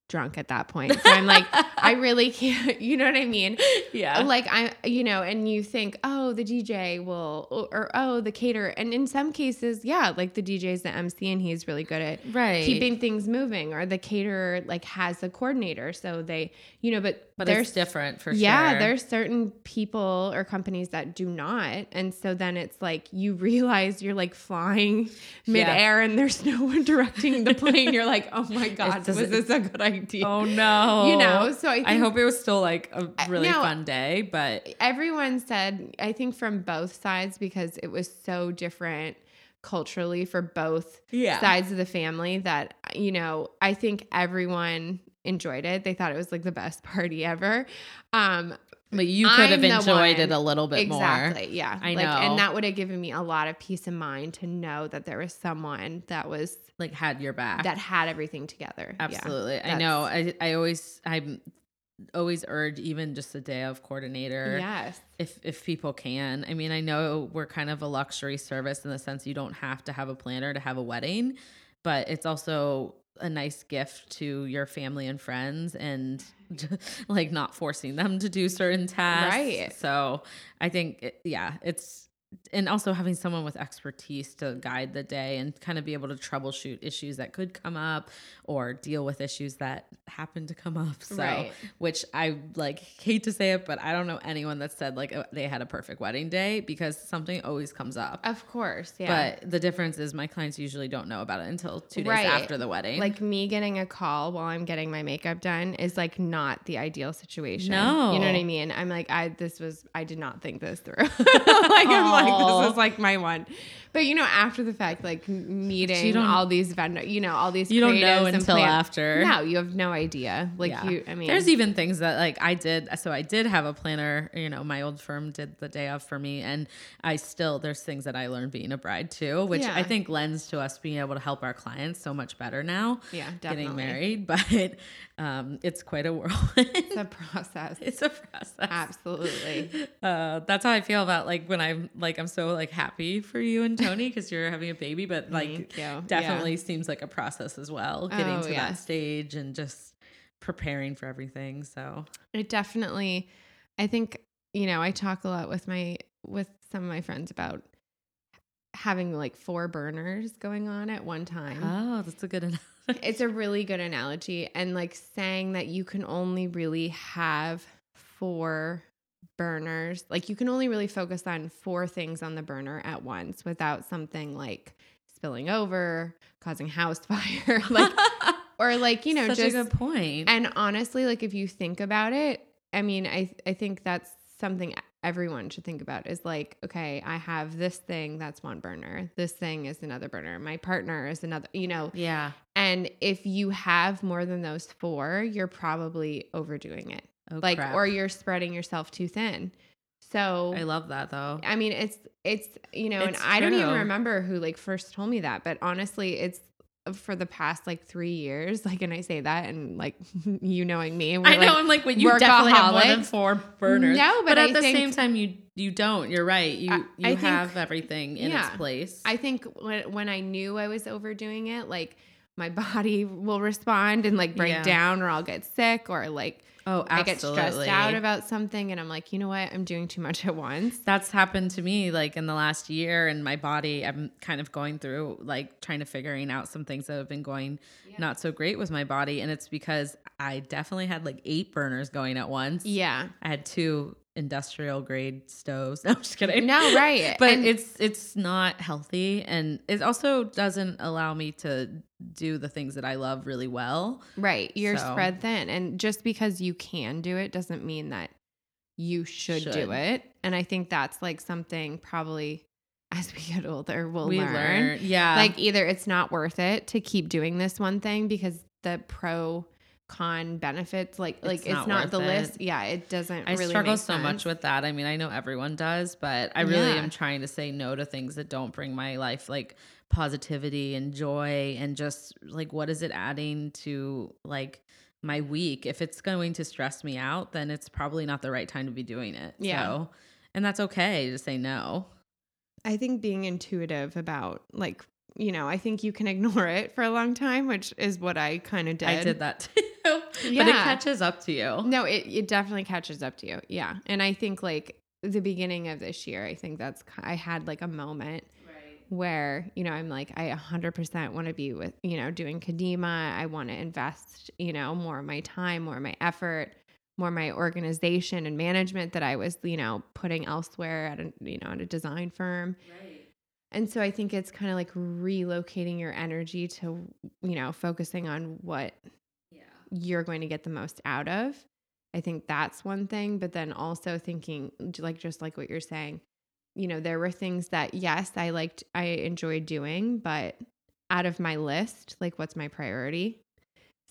drunk at that point. So I'm like, I (laughs) really can't, (laughs) you know what I mean? Yeah. Like I, you know, and you think, oh, the DJ will, or, or, oh, the caterer. And in some cases, yeah, like the DJ is the MC and he's really good at right. keeping things moving or the caterer like has a coordinator. So they, you know, but, but there's different for yeah, sure. Yeah, there's certain people or companies that do not. And so then it's like, you (laughs) realize you're like flying midair yeah. and there's no one directing the plane. you're like, oh my God, was this a good idea? Oh no. You know, so I, I hope it was still like a really now, fun day, but everyone said I think from both sides because it was so different culturally for both yeah. sides of the family that you know, I think everyone enjoyed it. They thought it was like the best (laughs) party ever. Um, but you could I'm have enjoyed it a little bit exactly, more. Exactly. Yeah. I like, know. And that would have given me a lot of peace of mind to know that there was someone that was like had your back. That had everything together. Absolutely. Yeah, I know. I I always I'm always urge even just a day of coordinator. Yes. If if people can. I mean, I know we're kind of a luxury service in the sense you don't have to have a planner to have a wedding, but it's also a nice gift to your family and friends and (laughs) like not forcing them to do certain tasks. Right. So I think, it, yeah, it's and also having someone with expertise to guide the day and kind of be able to troubleshoot issues that could come up or deal with issues that happen to come up. (laughs) So, right. which I like hate to say it, but I don't know anyone that said like uh, they had a perfect wedding day because something always comes up. Of course, yeah. But the difference is my clients usually don't know about it until two days right. after the wedding. Like me getting a call while I'm getting my makeup done is like not the ideal situation. No, you know what I mean. I'm like, I this was I did not think this through. (laughs) like I'm like this is like my one. But you know, after the fact, like meeting all these vendors, you know, all these you don't know until after. No, you have no idea. Like yeah. you, I mean, there's even things that like I did. So I did have a planner. You know, my old firm did the day of for me, and I still there's things that I learned being a bride too, which yeah. I think lends to us being able to help our clients so much better now. Yeah, definitely. Getting married, (laughs) but um, it's quite a whirlwind. It's a process. (laughs) it's a process. Absolutely. Uh, that's how I feel about like when I'm like I'm so like happy for you and Tony because you're having a baby, but like definitely yeah. seems like a process as well, getting oh, to that stage and just preparing for everything. So it definitely, I think, you know, I talk a lot with my, with some of my friends about having like four burners going on at one time. Oh, that's a good (laughs) analogy. It's a really good analogy. And like saying that you can only really have four burners. Like you can only really focus on four things on the burner at once without something like spilling over, causing house (laughs) fire, like (laughs) or like, you know, Such just a good point. And honestly, like if you think about it, I mean, I I think that's something everyone should think about is like, okay, I have this thing that's one burner. This thing is another burner. My partner is another, you know. Yeah. And if you have more than those four, you're probably overdoing it. Oh, like crap. or you're spreading yourself too thin. So I love that though. I mean, it's it's you know, it's and I don't even remember who like first told me that, but honestly, it's uh, for the past like three years. Like, and I say that, and like (laughs) you knowing me, I know like, I'm like, when you definitely have more than four burners. No, but, but at I the think, same time, you you don't. You're right. You I, you I have think, everything in yeah, its place. I think when when I knew I was overdoing it, like my (laughs) body will respond and like break yeah. down, or I'll get sick, or like Oh, absolutely. I get stressed out about something and I'm like, you know what? I'm doing too much at once. That's happened to me like in the last year and my body, I'm kind of going through like trying to figuring out some things that have been going yeah. not so great with my body. And it's because I definitely had like eight burners going at once. Yeah. I had two industrial grade stoves. (laughs) No, I'm just kidding. No, right. (laughs) but and it's it's not healthy and it also doesn't allow me to do the things that I love really well. Right. You're so. spread thin and just because you can do it doesn't mean that you should, should. do it. And I think that's like something probably (laughs) as we get older we'll we learn. learn. Yeah. Like either it's not worth it to keep doing this one thing because the pro con benefits like it's like it's not, not the it. list yeah it doesn't i really struggle so much with that i mean i know everyone does but i really yeah. am trying to say no to things that don't bring my life like positivity and joy and just like what is it adding to like my week if it's going to stress me out then it's probably not the right time to be doing it yeah so, and that's okay to say no i think being intuitive about like you know, I think you can (laughs) ignore it for a long time, which is what I kind of did. I did that too. (laughs) yeah. (laughs) But it catches up to you. No, it, it definitely catches up to you. Yeah. And I think like the beginning of this year, I think that's, I had like a moment right. where, you know, I'm like, I 100% want to be with, you know, doing Kadeema. I want to invest, you know, more of my time, more of my effort more my organization and management that I was, you know, putting elsewhere at a, you know, at a design firm. Right. And so I think it's kind of like relocating your energy to, you know, focusing on what. You're going to get the most out of. I think that's one thing. But then also thinking, like, just like what you're saying, you know, there were things that, yes, I liked, I enjoyed doing, but out of my list, like, what's my priority?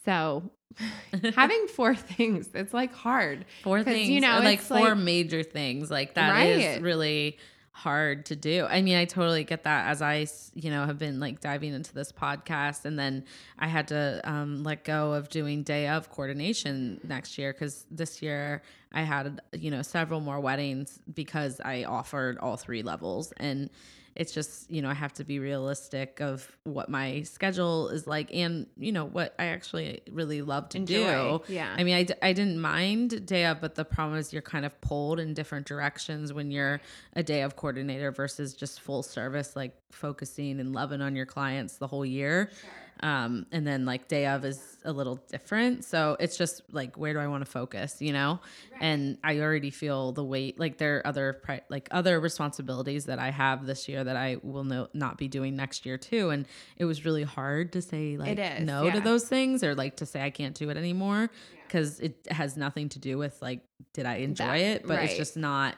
So (laughs) having four (laughs) things, it's like hard. Four things, you know, like four like, major things, like that right. is really hard to do. I mean, I totally get that as I, you know, have been like diving into this podcast and then I had to um, let go of doing day of coordination next year because this year I had, you know, several more weddings because I offered all three levels and it's just you know i have to be realistic of what my schedule is like and you know what i actually really love to Enjoy. do yeah i mean I d- I didn't mind day of but the problem is you're kind of pulled in different directions when you're a day of coordinator versus just full service like focusing and loving on your clients the whole year sure. Um, and then like day of is a little different. So it's just like, where do I want to focus, you know? Right. And I already feel the weight, like there are other, pri- like other responsibilities that I have this year that I will no- not be doing next year too. And it was really hard to say like no yeah. to those things or like to say I can't do it anymore because yeah. it has nothing to do with like, did I enjoy that, it? But right. it's just not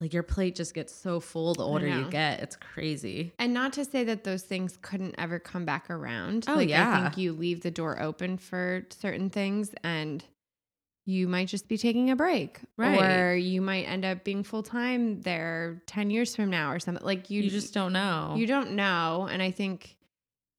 like your plate just gets so full the older you get. It's crazy. And not to say that those things couldn't ever come back around. Oh, like yeah. I think you leave the door open for certain things and you might just be taking a break. Right. Or you might end up being full time there 10 years from now or something. Like you, you just don't know. You don't know. And I think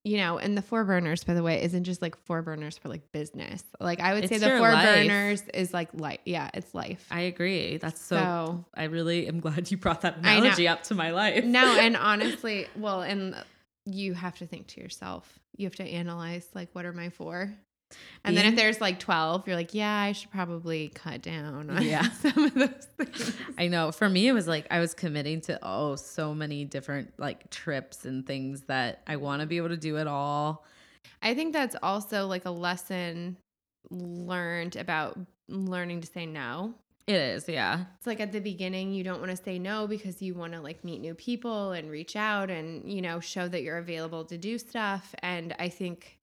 you know, and the four burners, by the way, isn't just like four burners for like business. Like I would it's say the four life. burners is like life. Yeah, it's life. I agree. That's so, so, I really am glad you brought that (laughs) analogy up to my life. no, (laughs) and honestly, well, and you have to think to yourself. You have to analyze like what are my four? And then if there's like 12, you're like, yeah, I should probably cut down on yeah. (laughs) some of those things. I know. For me, it was like I was committing to, oh, so many different like trips and things that I want to be able to do it all. I think that's also like a lesson learned about learning to say no. It is, yeah. It's like at the beginning, you don't want to say no because you want to like meet new people and reach out and, you know, show that you're available to do stuff. And I think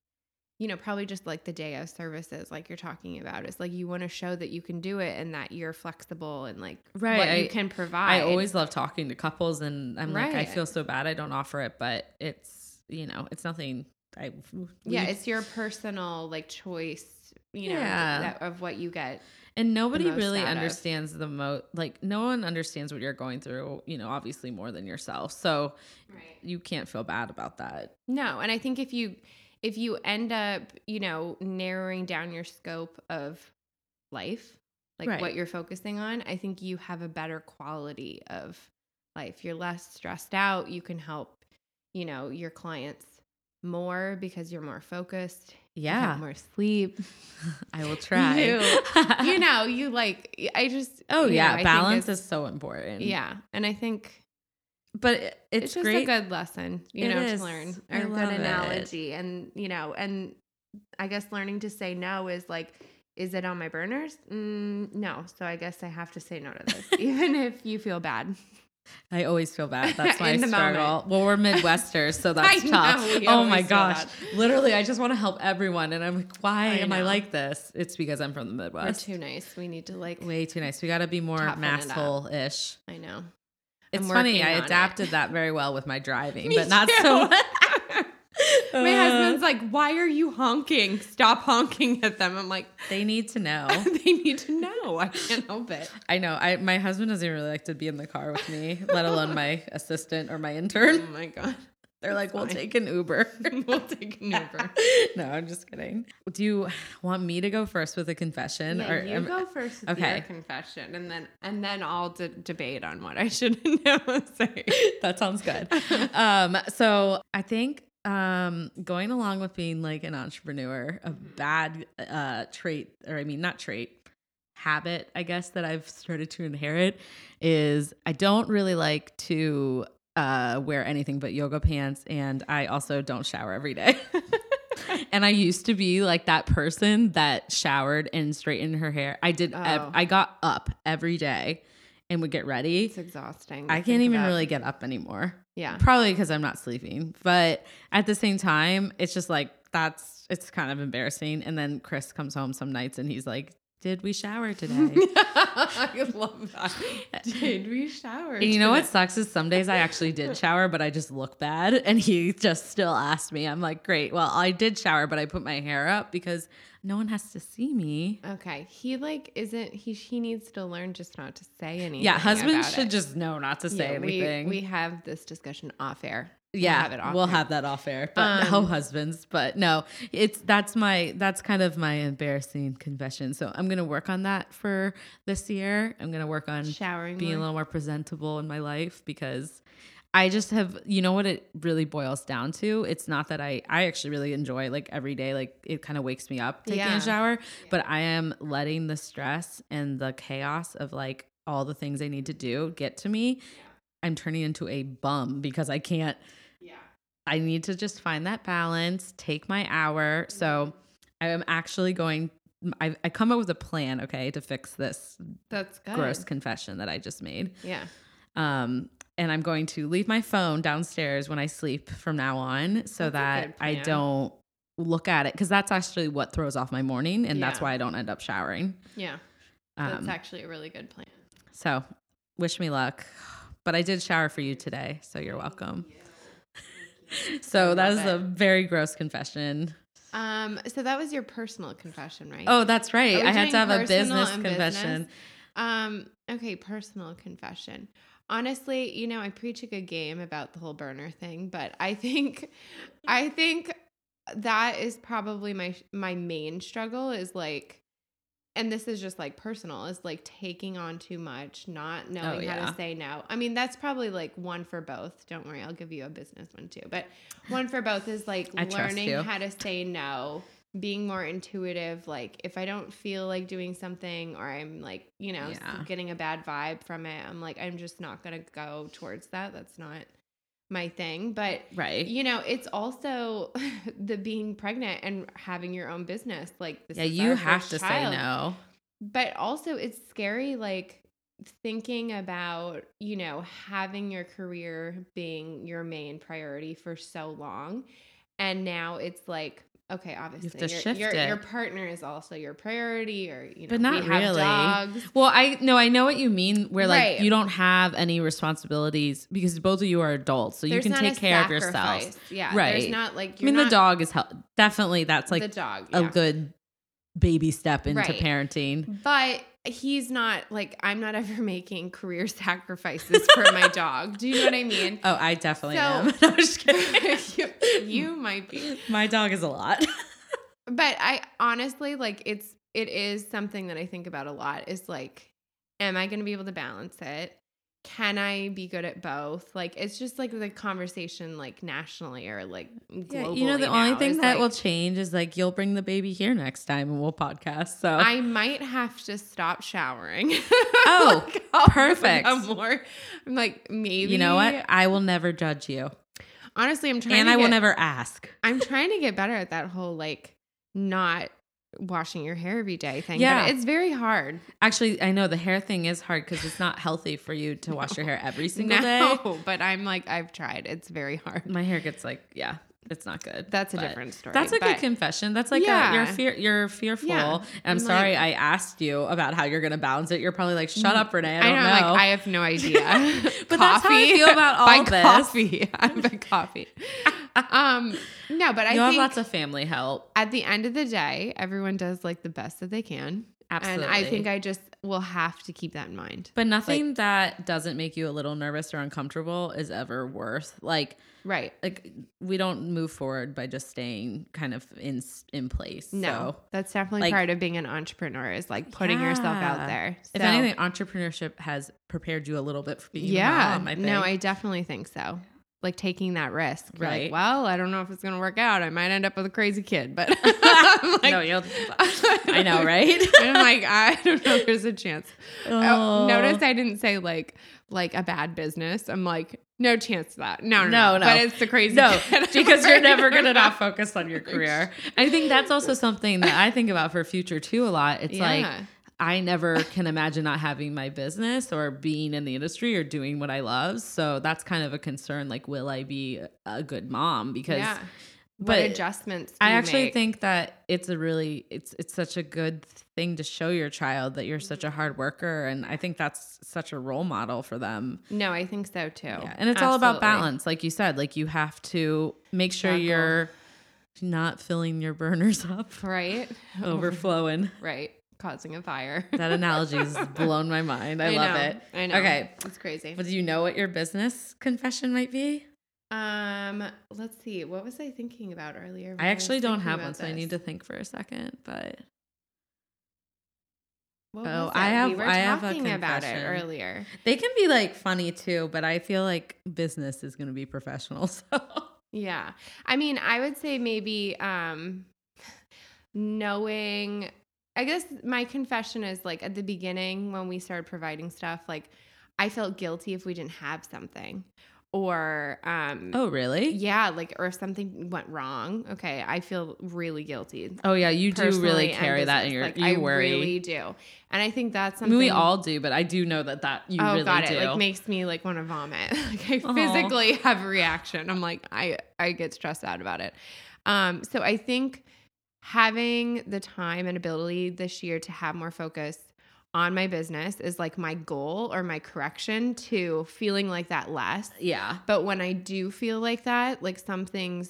you know, probably just like the day of services, like you're talking about, is like you want to show that you can do it and that you're flexible and like right. what I, you can provide. I always love talking to couples, and I'm right. like, I feel so bad I don't offer it, but it's you know, it's nothing. I we, yeah, it's your personal like choice, you know, yeah. that, of what you get. And nobody really understands of. the most, like, no one understands what you're going through, you know, obviously more than yourself. So right. you can't feel bad about that. No. And I think if you, if you end up, you know, narrowing down your scope of life, like right. what you're focusing on, I think you have a better quality of life. You're less stressed out. You can help, you know, your clients more because you're more focused. Yeah. more sleep. (laughs) I will (laughs) try. you, you (laughs) know, you like, I just, oh, yeah. Know, balance is so important. Yeah. And I think but it's, it's just great. a good lesson, you it know, is. to learn or a good analogy. It. And, you know, and I guess learning to say no is like, is it on my burners? Mm, no. So I guess I have to say no to this, (laughs) even if you feel bad. I always feel bad. (laughs) That's my struggle. Moment. Well, we're Midwesters, so (laughs) that's tough. oh my gosh. Literally, I just want to help everyone. And I'm like, why I am I like this? It's because I'm from the Midwest. We're too nice. We need to like way too nice. We got to be more masshole ish. I know. It's funny. I adapted it. that very well with my driving, (laughs) but not too. so. (laughs) my uh, husband's like, "Why are you honking? Stop honking at them." I'm like, "They need to know. (laughs) they need to know. I can't help it." I know. I my husband doesn't really like to be in the car with me, let alone my assistant or my intern. Oh my god. They're like, (laughs) we'll take an Uber. we'll take an Uber. no, I'm just kidding. Do you want me to go first with a confession? Yeah, or you go first with okay. your confession, and then and then I'll d- debate on what I should (laughs) say. (laughs) that sounds good. um, so I think um, going along with being like an entrepreneur, a mm-hmm. bad uh, trait, or I mean, not trait, habit, I guess, that I've started to inherit is I don't really like to uh, wear anything but yoga pants, and I also don't shower every day. (laughs) and I used to be like that person that showered and straightened her hair. I did. Oh. I got up every day and would get ready. It's exhausting. I can't even about. really get up anymore. Yeah, probably because I'm not sleeping. But at the same time, it's just like that's it's kind of embarrassing. And then Chris comes home some nights and he's like, did we shower (laughs) today? I love that. Did we shower? And You know what sucks is some days I actually did (laughs) shower, but I just look bad. And he just still asked me. I'm like, great. Well, I did shower, but I put my hair up because no one has to see me. Okay. He like isn't he he needs to learn just not to say anything. Yeah, husbands should it. just know not to say yeah, anything. We, we have this discussion off air yeah, we'll have, we'll have that off air. But um, no husbands. But no, it's that's my that's kind of my embarrassing confession. So I'm gonna work on that for this year. I'm gonna work on showering, being more. a little more presentable in my life because I just have, you know what it really boils down to? It's not that I, I actually really enjoy like every day, like it kind of wakes me up taking Yeah. a shower, but I am letting the stress and the chaos of like all the things I need to do get to me. I'm turning into a bum because I can't, Yeah. I need to just find that balance, take my hour. So I am actually going, I, I come up with a plan, okay, to fix this That's good. gross confession that I just made. Yeah. Um, and I'm going to leave my phone downstairs when I sleep from now on so That's that I don't look at it because that's actually what throws off my morning and that's why I don't end up showering. Yeah. That's Um, actually a really good plan. so wish me luck. But I did shower for you today, so you're welcome. (laughs) so that is a very gross confession. Um, so that was your personal confession, right? Oh, that's right. I had to have a business confession. business? Um, okay, personal confession. Honestly, you know, I preach a good game about the whole burner thing, but I think I think that is probably my my main struggle is like and this is just like personal is like taking on too much, not knowing how Oh, yeah. to say no. I mean, that's probably like one for both. Don't worry, I'll give you a business one too. But one for both is like learning how to say no, being more intuitive. Like if I don't feel like doing something or I'm like, you know, Yeah. getting a bad vibe from it, I'm like, I'm just not going to go towards that. That's not my thing. But Right. you know, it's also (laughs) the being pregnant and having your own business. Like this yeah, you have to child. say no. But also it's scary like thinking about, you know, having your career being your main priority for so long. And now it's like Okay, obviously, to your, shift your, it. your partner is also your priority, or you know, But not we have really. dogs. Well, I no, I know what you mean. Where like Right. you don't have any responsibilities because both of you are adults, so you can not take care of yourself. Yeah, Right. There's not like I mean, the dog is hel- definitely that's like the dog, a good baby step into Right. parenting. But he's not like I'm not (laughs) ever making career (laughs) sacrifices for my dog. Do you know what I mean? Oh, I definitely So- am. (laughs) No, I'm just kidding. you, you might be. My dog is a lot. But I honestly like it's it is something that I think about a lot is like am I going to be able to balance it? Can I be good at both? Like it's just like the conversation like nationally or like globally. Yeah, you know, the only thing that like, will change is like you'll bring the baby here next time and we'll podcast. So I might have to stop showering. (laughs) Oh, Like, I'm More, I'm like maybe. you know what? I will never judge you, Honestly, I'm trying. and I will never ask. I'm trying to get better at that whole like not washing your hair every day thing. Yeah. but it's very hard. Actually, I know the hair thing is hard because it's not healthy for you to wash your hair every (laughs) single day. No, but I'm like I've tried. It's very hard. My hair gets like, yeah, it's not good. That's a But different story. That's like a good confession. That's like a, Yeah. you're fear, you're fearful. Yeah. I'm I'm sorry like- I asked you about how you're gonna balance it. You're probably like, shut up, Renee. I I don't know, know. like I have no idea. (laughs) But that's how I feel about (laughs) all Buy this. coffee. (laughs) I'm buy coffee. um, no, but I you have lots of family help. at the end of the day, everyone does like the best that they can. Absolutely. And I think I just will have to keep that in mind. But nothing that doesn't make you a little nervous or uncomfortable is ever worth like Right. like we don't move forward by just staying kind of in in place. No, So that's definitely like- part of being an entrepreneur is like putting yourself out there. if anything, entrepreneurship has prepared you a little bit for being yeah, a mom. I no, I definitely think so. Like taking that risk, You're Right. Like, well, I don't know if it's gonna work out. I might end up with a crazy kid, but (laughs) (laughs) like, no, you'll. I know, right? (laughs) I'm like, I don't know. if There's a chance. Oh, Oh. notice I didn't say like like a bad business. I'm like, no chance of that. No, no, No, no. But it's the crazy. No, kid. because you're never gonna not focus on your career. I think that's also something that I think about for future too a lot. It's like Yeah. I never can imagine not having my business or being in the industry or doing what I love. So that's kind of a concern. Like, will I be a good mom? Because yeah. What but adjustments? do I actually make? think that it's a really it's it's such a good thing to show your child that you're such mm-hmm. a hard worker, and I think that's such a role model for them. No, I think so too. Yeah, and it's all about balance, like you said. Like you have to make sure Juggle. you're not filling your burners (laughs) up, right? overflowing. (laughs) right, causing a fire. (laughs) That analogy has blown my mind. I, love know, it. I know. Okay, it's crazy. but do you know what your business confession might be? Um, let's see. What was I thinking about earlier? I actually don't have one, so I need to think for a second. But What oh, I have. We were I talking have about it earlier. They can be like funny too, but I feel like business is going to be professional. (laughs) So yeah, I mean, I would say maybe um, (laughs) knowing. I guess my confession is like at the beginning when we started providing stuff, like I felt guilty if we didn't have something or um oh really? yeah like or if something went wrong. Okay i feel really guilty. Oh yeah you do really carry that in your like, you I worry. really do. And i think that's something I mean, we all do but i do know that that you oh, really got do. it like makes me like want to vomit. (laughs) Like i Aww. physically have a reaction. I'm like i i get stressed out about it. Um so i think having the time and ability this year to have more focus on my business is like my goal or my correction to feeling like that less. Yeah. But when I do feel like that, like some things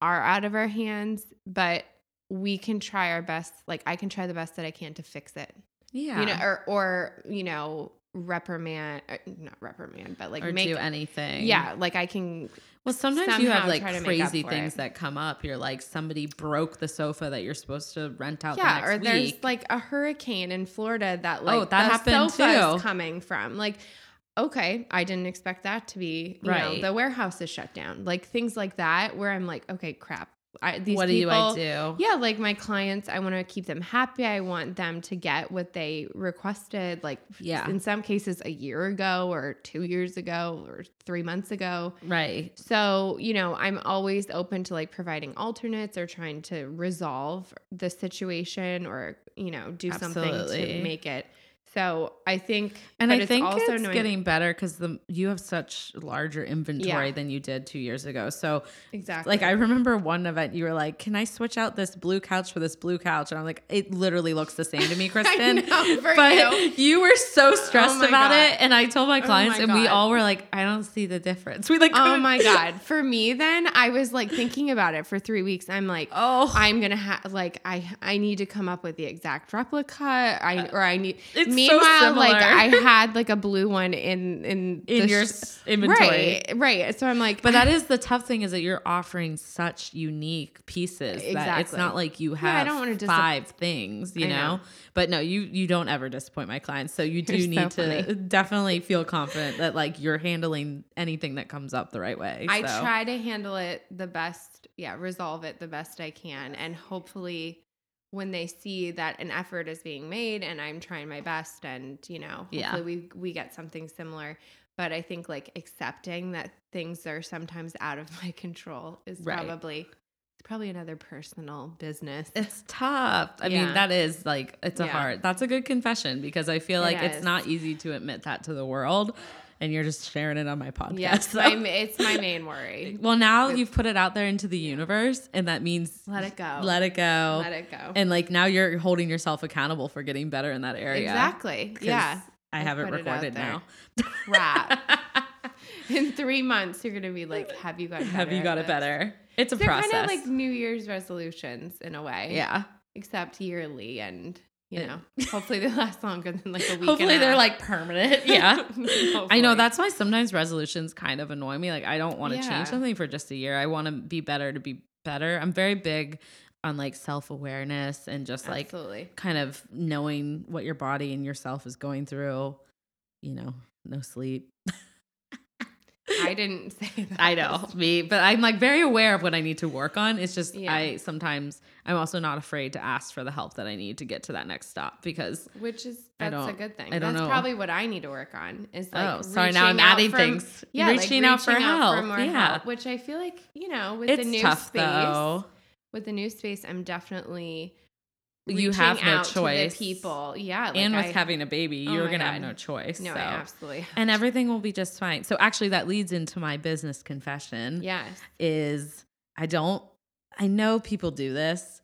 are out of our hands, but we can try our best. Like I can try the best that I can to fix it. Yeah. You know, or or you know, reprimand, uh, not reprimand, but like or make, do anything. Yeah, like I can. Well, sometimes you have like crazy things it. that come up. You're like somebody broke the sofa that you're supposed to rent out. Yeah, the or there's like a hurricane in Florida that like oh that happened too. coming from like. Okay, I didn't expect that to be, you right. know, the warehouse is shut down. Like things like that where I'm like, okay, crap. I, these what people, do I do? Yeah, like my clients, I want to keep them happy. I want them to get what they requested, like yeah. in some cases a year ago or two years ago or three months ago. Right. So, you know, I'm always open to like providing alternates or trying to resolve the situation or, you know, do Absolutely. something to make it so I think, and I think also it's knowing, getting better because the you have such larger inventory yeah. than you did two years ago. So exactly, like I remember one event you were like, "Can I switch out this blue couch for this blue couch?" And I'm like, "It literally looks the same to me, (laughs) Kristen." know, but you. you. were so oh stressed oh about God. it, and I told my oh clients, oh my and we all were like, "I don't see the difference." (laughs) We like, oh my (laughs) God, for me then I was like thinking about it for three weeks. I'm like, oh, I'm gonna have like I I need to come up with the exact replica. I uh, or I need. It's meanwhile, so like I had like a blue one in in in your sh- inventory, right? Right. So I'm like, but that is the tough thing is that you're offering such unique pieces exactly. that it's not like you have yeah, I don't want to five things, you know? know? But no, you you don't ever disappoint my clients, so you (laughs) do you're need so to funny. (laughs) definitely feel confident that like you're handling anything that comes up the right way. I so. try to handle it the best, yeah, resolve it the best I can, and hopefully when they see that an effort is being made and I'm trying my best and you know hopefully yeah. we we get something similar but I think like accepting that things are sometimes out of (laughs) my control is right. probably it's probably another personal business. It's tough. I yeah. mean, that is like it's a yeah. hard. That's a good confession because I feel like it it's not easy to admit that to the world and you're just sharing it on my podcast. Yes, (laughs) so. my, it's my main worry. well, now you've put it out there into the universe, and that means let it go. Let it go. Let it go. And like now you're holding yourself accountable for getting better in that area. Exactly. Yeah. I have it recorded now. Crap. (laughs) in three months, you're gonna be like, "Have you got? Have you got it better?" It's a They're process. Kind of like New Year's resolutions in a way. Yeah. Except yearly and you know, (laughs) hopefully they last longer than like a week. Hopefully they're like permanent. (laughs) Yeah. (laughs) I know that's why sometimes resolutions kind of annoy me. Like I don't want to yeah. change something for just a year. I want to be better to be better. I'm very big on like self-awareness and just like Absolutely. kind of knowing what your body and yourself is going through, you know, no sleep. I didn't (laughs) say that. I know me, but I'm like very aware of what I need to work on. It's just yeah. I sometimes I'm also not afraid to ask for the help that I need to get to that next stop because which is that's a good thing. I don't that's know. probably what I need to work on. Is like oh sorry now I'm adding from, things. Yeah, reaching, like reaching out for out help. For more yeah. help, which I feel like you know with it's the new tough, space. Though. With the new space, I'm definitely you have no choice. people, yeah, like and with I, having a baby, oh you're gonna God. have no choice. No, so. absolutely, and everything will be just fine. So actually, that leads into my business confession. Yes, is I don't. I know people do this,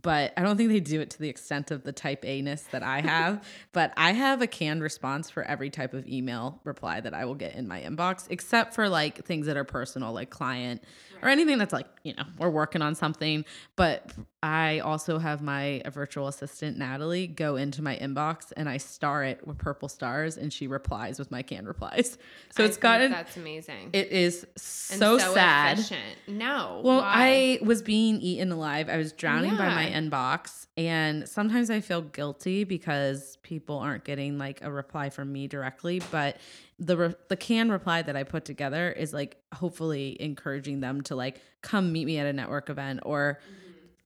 but I don't think they do it to the extent of the type A ness that I (laughs) have. but I have a canned response for every type of email reply that I will get in my inbox, except for like things that are personal, like client. Or anything that's like, you know, we're working on something. But I also have my virtual assistant, Natalie, go into my inbox and I star it with purple stars and she replies with my canned replies. So I it's gotten. That's amazing. It is so, so sad. Efficient. No. Well, why? I was being eaten alive. I was drowning yeah. by my inbox. And sometimes I feel guilty because people aren't getting like a reply from me directly. But the re- the can reply that I put together is like hopefully encouraging them to like come meet me at a network event or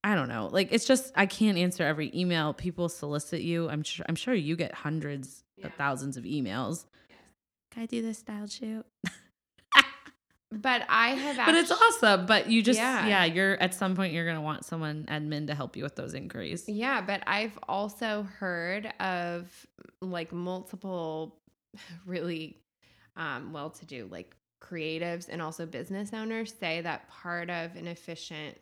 I don't know. Like it's just I can't answer every email. People solicit you. I'm sure I'm sure you get hundreds yeah. of thousands of emails. Yes. Can I do this style shoot? (laughs) but I have But it's awesome. But you just yeah. yeah, you're at some point you're gonna want someone admin to help you with those inquiries. Yeah, but I've also heard of like multiple (laughs) really um, well to do like creatives and also business owners say that part of an efficient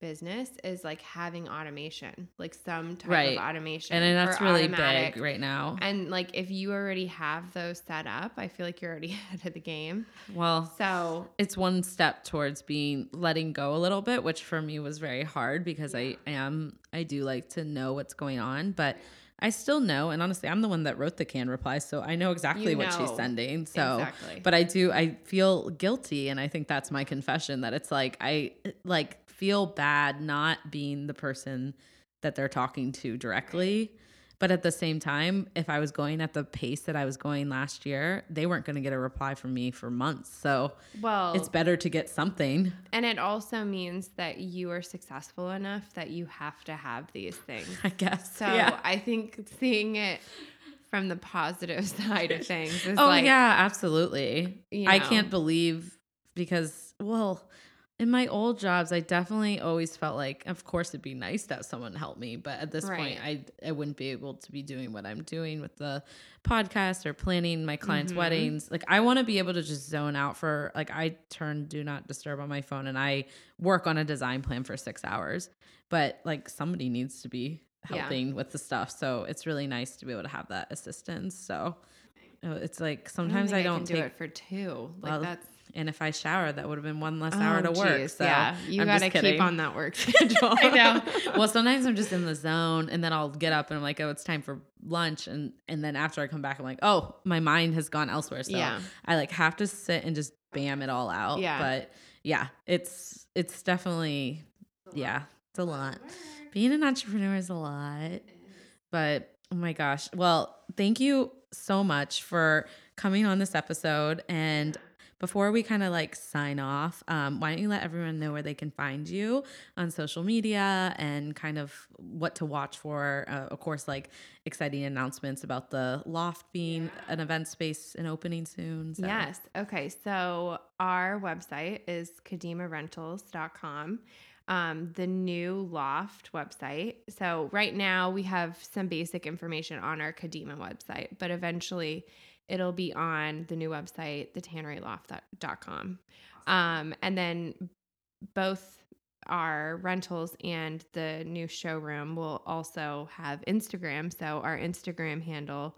business is like having automation, like some type right. of automation. And that's really automatic. big right now. And like if you already have those set up, I feel like you're already (laughs) ahead of the game. Well, so it's one step towards being letting go a little bit, which for me was very hard because I am I do like to know what's going on, but I still know, and honestly, I'm the one that wrote the can reply, so I know exactly you what she's sending. So, exactly. but I do, I feel guilty, and I think that's my confession that it's like I like feel bad not being the person that they're talking to directly. But at the same time, if I was going at the pace that I was going last year, they weren't going to get a reply from me for months. So, well, it's better to get something. And it also means that you are successful enough that you have to have these things. (laughs) I guess. So, yeah. I think seeing it from the positive (laughs) side of things is oh, like, yeah, absolutely. You know. I can't believe because, well, in my old jobs, I definitely always felt like, of course, it'd be nice that someone help me, but at this right. point, I I wouldn't be able to be doing what I'm doing with the podcast or planning my clients' mm-hmm. weddings. Like, I want to be able to just zone out for like I turn do not disturb on my phone and I work on a design plan for six hours, but like somebody needs to be helping yeah. with the stuff, so it's really nice to be able to have that assistance. So. It's like sometimes I, I don't, take, do it for two. Like well, that's and if I showered, that would have been one less oh, hour to work. So yeah, you got to keep on that work (laughs) schedule. I know. (laughs) Well, sometimes I'm just in the zone, and then I'll get up and I'm like, oh, it's time for lunch, and and then after I come back, I'm like, oh, my mind has gone elsewhere. So yeah. I like have to sit and just bam it all out. Yeah. But yeah, it's it's definitely yeah, it's a lot. Being an entrepreneur is a lot. But oh my gosh. Well, thank you so much for coming on this episode and before we kind of like sign off, um, why don't you let everyone know where they can find you on social media and kind of what to watch for? Uh, of course, like exciting announcements about the loft being an event space and opening soon. So. Yes. Okay. So our website is kadeemarentals.com. Um, the new Loft website. So, right now we have some basic information on our Kadeema website, but eventually it'll be on the new website, thetanneryloft.com. Um, and then both our rentals and the new showroom will also have Instagram. So our Instagram handle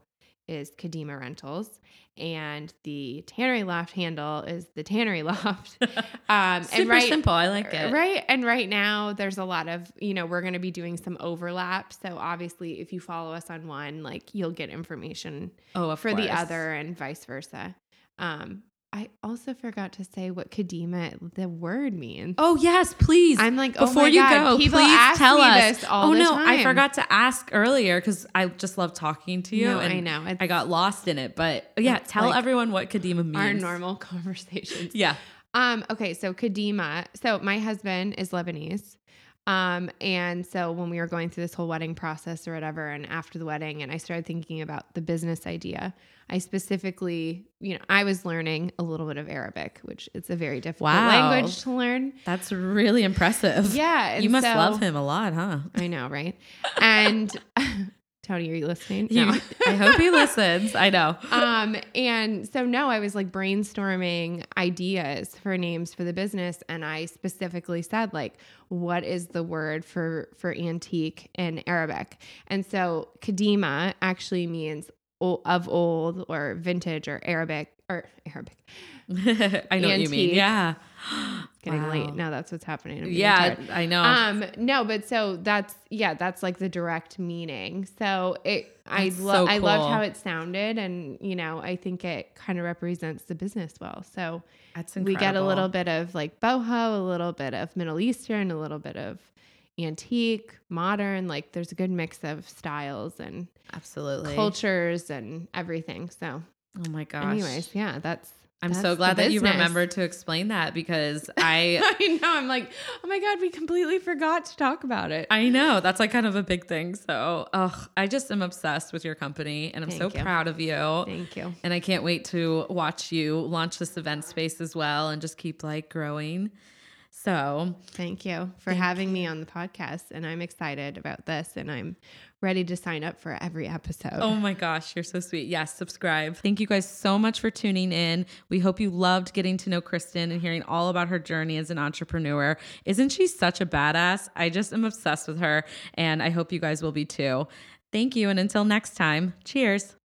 is Kadeema Rentals, and the Tannery Loft handle is the Tannery (laughs) Loft. (laughs) Um, Super and right, simple. I like it. Right, and right now there's a lot of you know we're going to be doing some overlap. So obviously, if you follow us on one, like you'll get information oh, for course. the other, and vice versa. Um, I also forgot to say what Kadeema the word means. Oh yes, please. I'm like, oh before you God, go, please tell us. oh no, time. I forgot to ask earlier because I just love talking to you. No, I know. It's, I got lost in it, but yeah, tell like everyone what Kadeema means. Our normal (laughs) conversations. yeah. Um. Okay. So Kadeema. So my husband is Lebanese. Um, and so when we were going through this whole wedding process or whatever, and after the wedding, and I started thinking about the business idea, I specifically, you know, I was learning a little bit of Arabic, which it's a very difficult wow. language to learn. That's really impressive. Yeah. You must so, love him a lot, huh? I know, right? And (laughs) Tony, are you listening? No. (laughs) I hope he listens. I know. (laughs) Um, and so no, I was like brainstorming ideas for names for the business, and I specifically said like, what is the word for for antique in Arabic? And so kadima actually means of old or vintage or Arabic or Arabic. (laughs) I know antique. what you mean. Yeah. (gasps) Getting wow. late. Now that's what's happening. Yeah, tired. I know. Um, no, but so that's yeah, that's like the direct meaning. So it I love so cool. I loved how it sounded and you know, I think it kind of represents the business well. So that's we get a little bit of like boho, a little bit of Middle Eastern, a little bit of antique, modern. Like there's a good mix of styles and absolutely cultures and everything. So, oh my gosh. Anyways, yeah, that's I'm so glad that you remembered to explain that because (laughs) I I know I'm like, oh my god, we completely forgot to talk about it. I know that's like kind of a big thing. So, ugh, I just am obsessed with your company, and I'm Thank so you. proud of you. Thank you. And I can't wait to watch you launch this event space as well, and just keep like growing. So, thank you for thank having me on the podcast. And I'm excited about this and I'm ready to sign up for every episode. Oh my gosh, you're so sweet. Yes, subscribe. Thank you guys so much for tuning in. We hope you loved getting to know Kristen and hearing all about her journey as an entrepreneur. Isn't she such a badass? I just am obsessed with her, and I hope you guys will be too. Thank you. And until next time, cheers.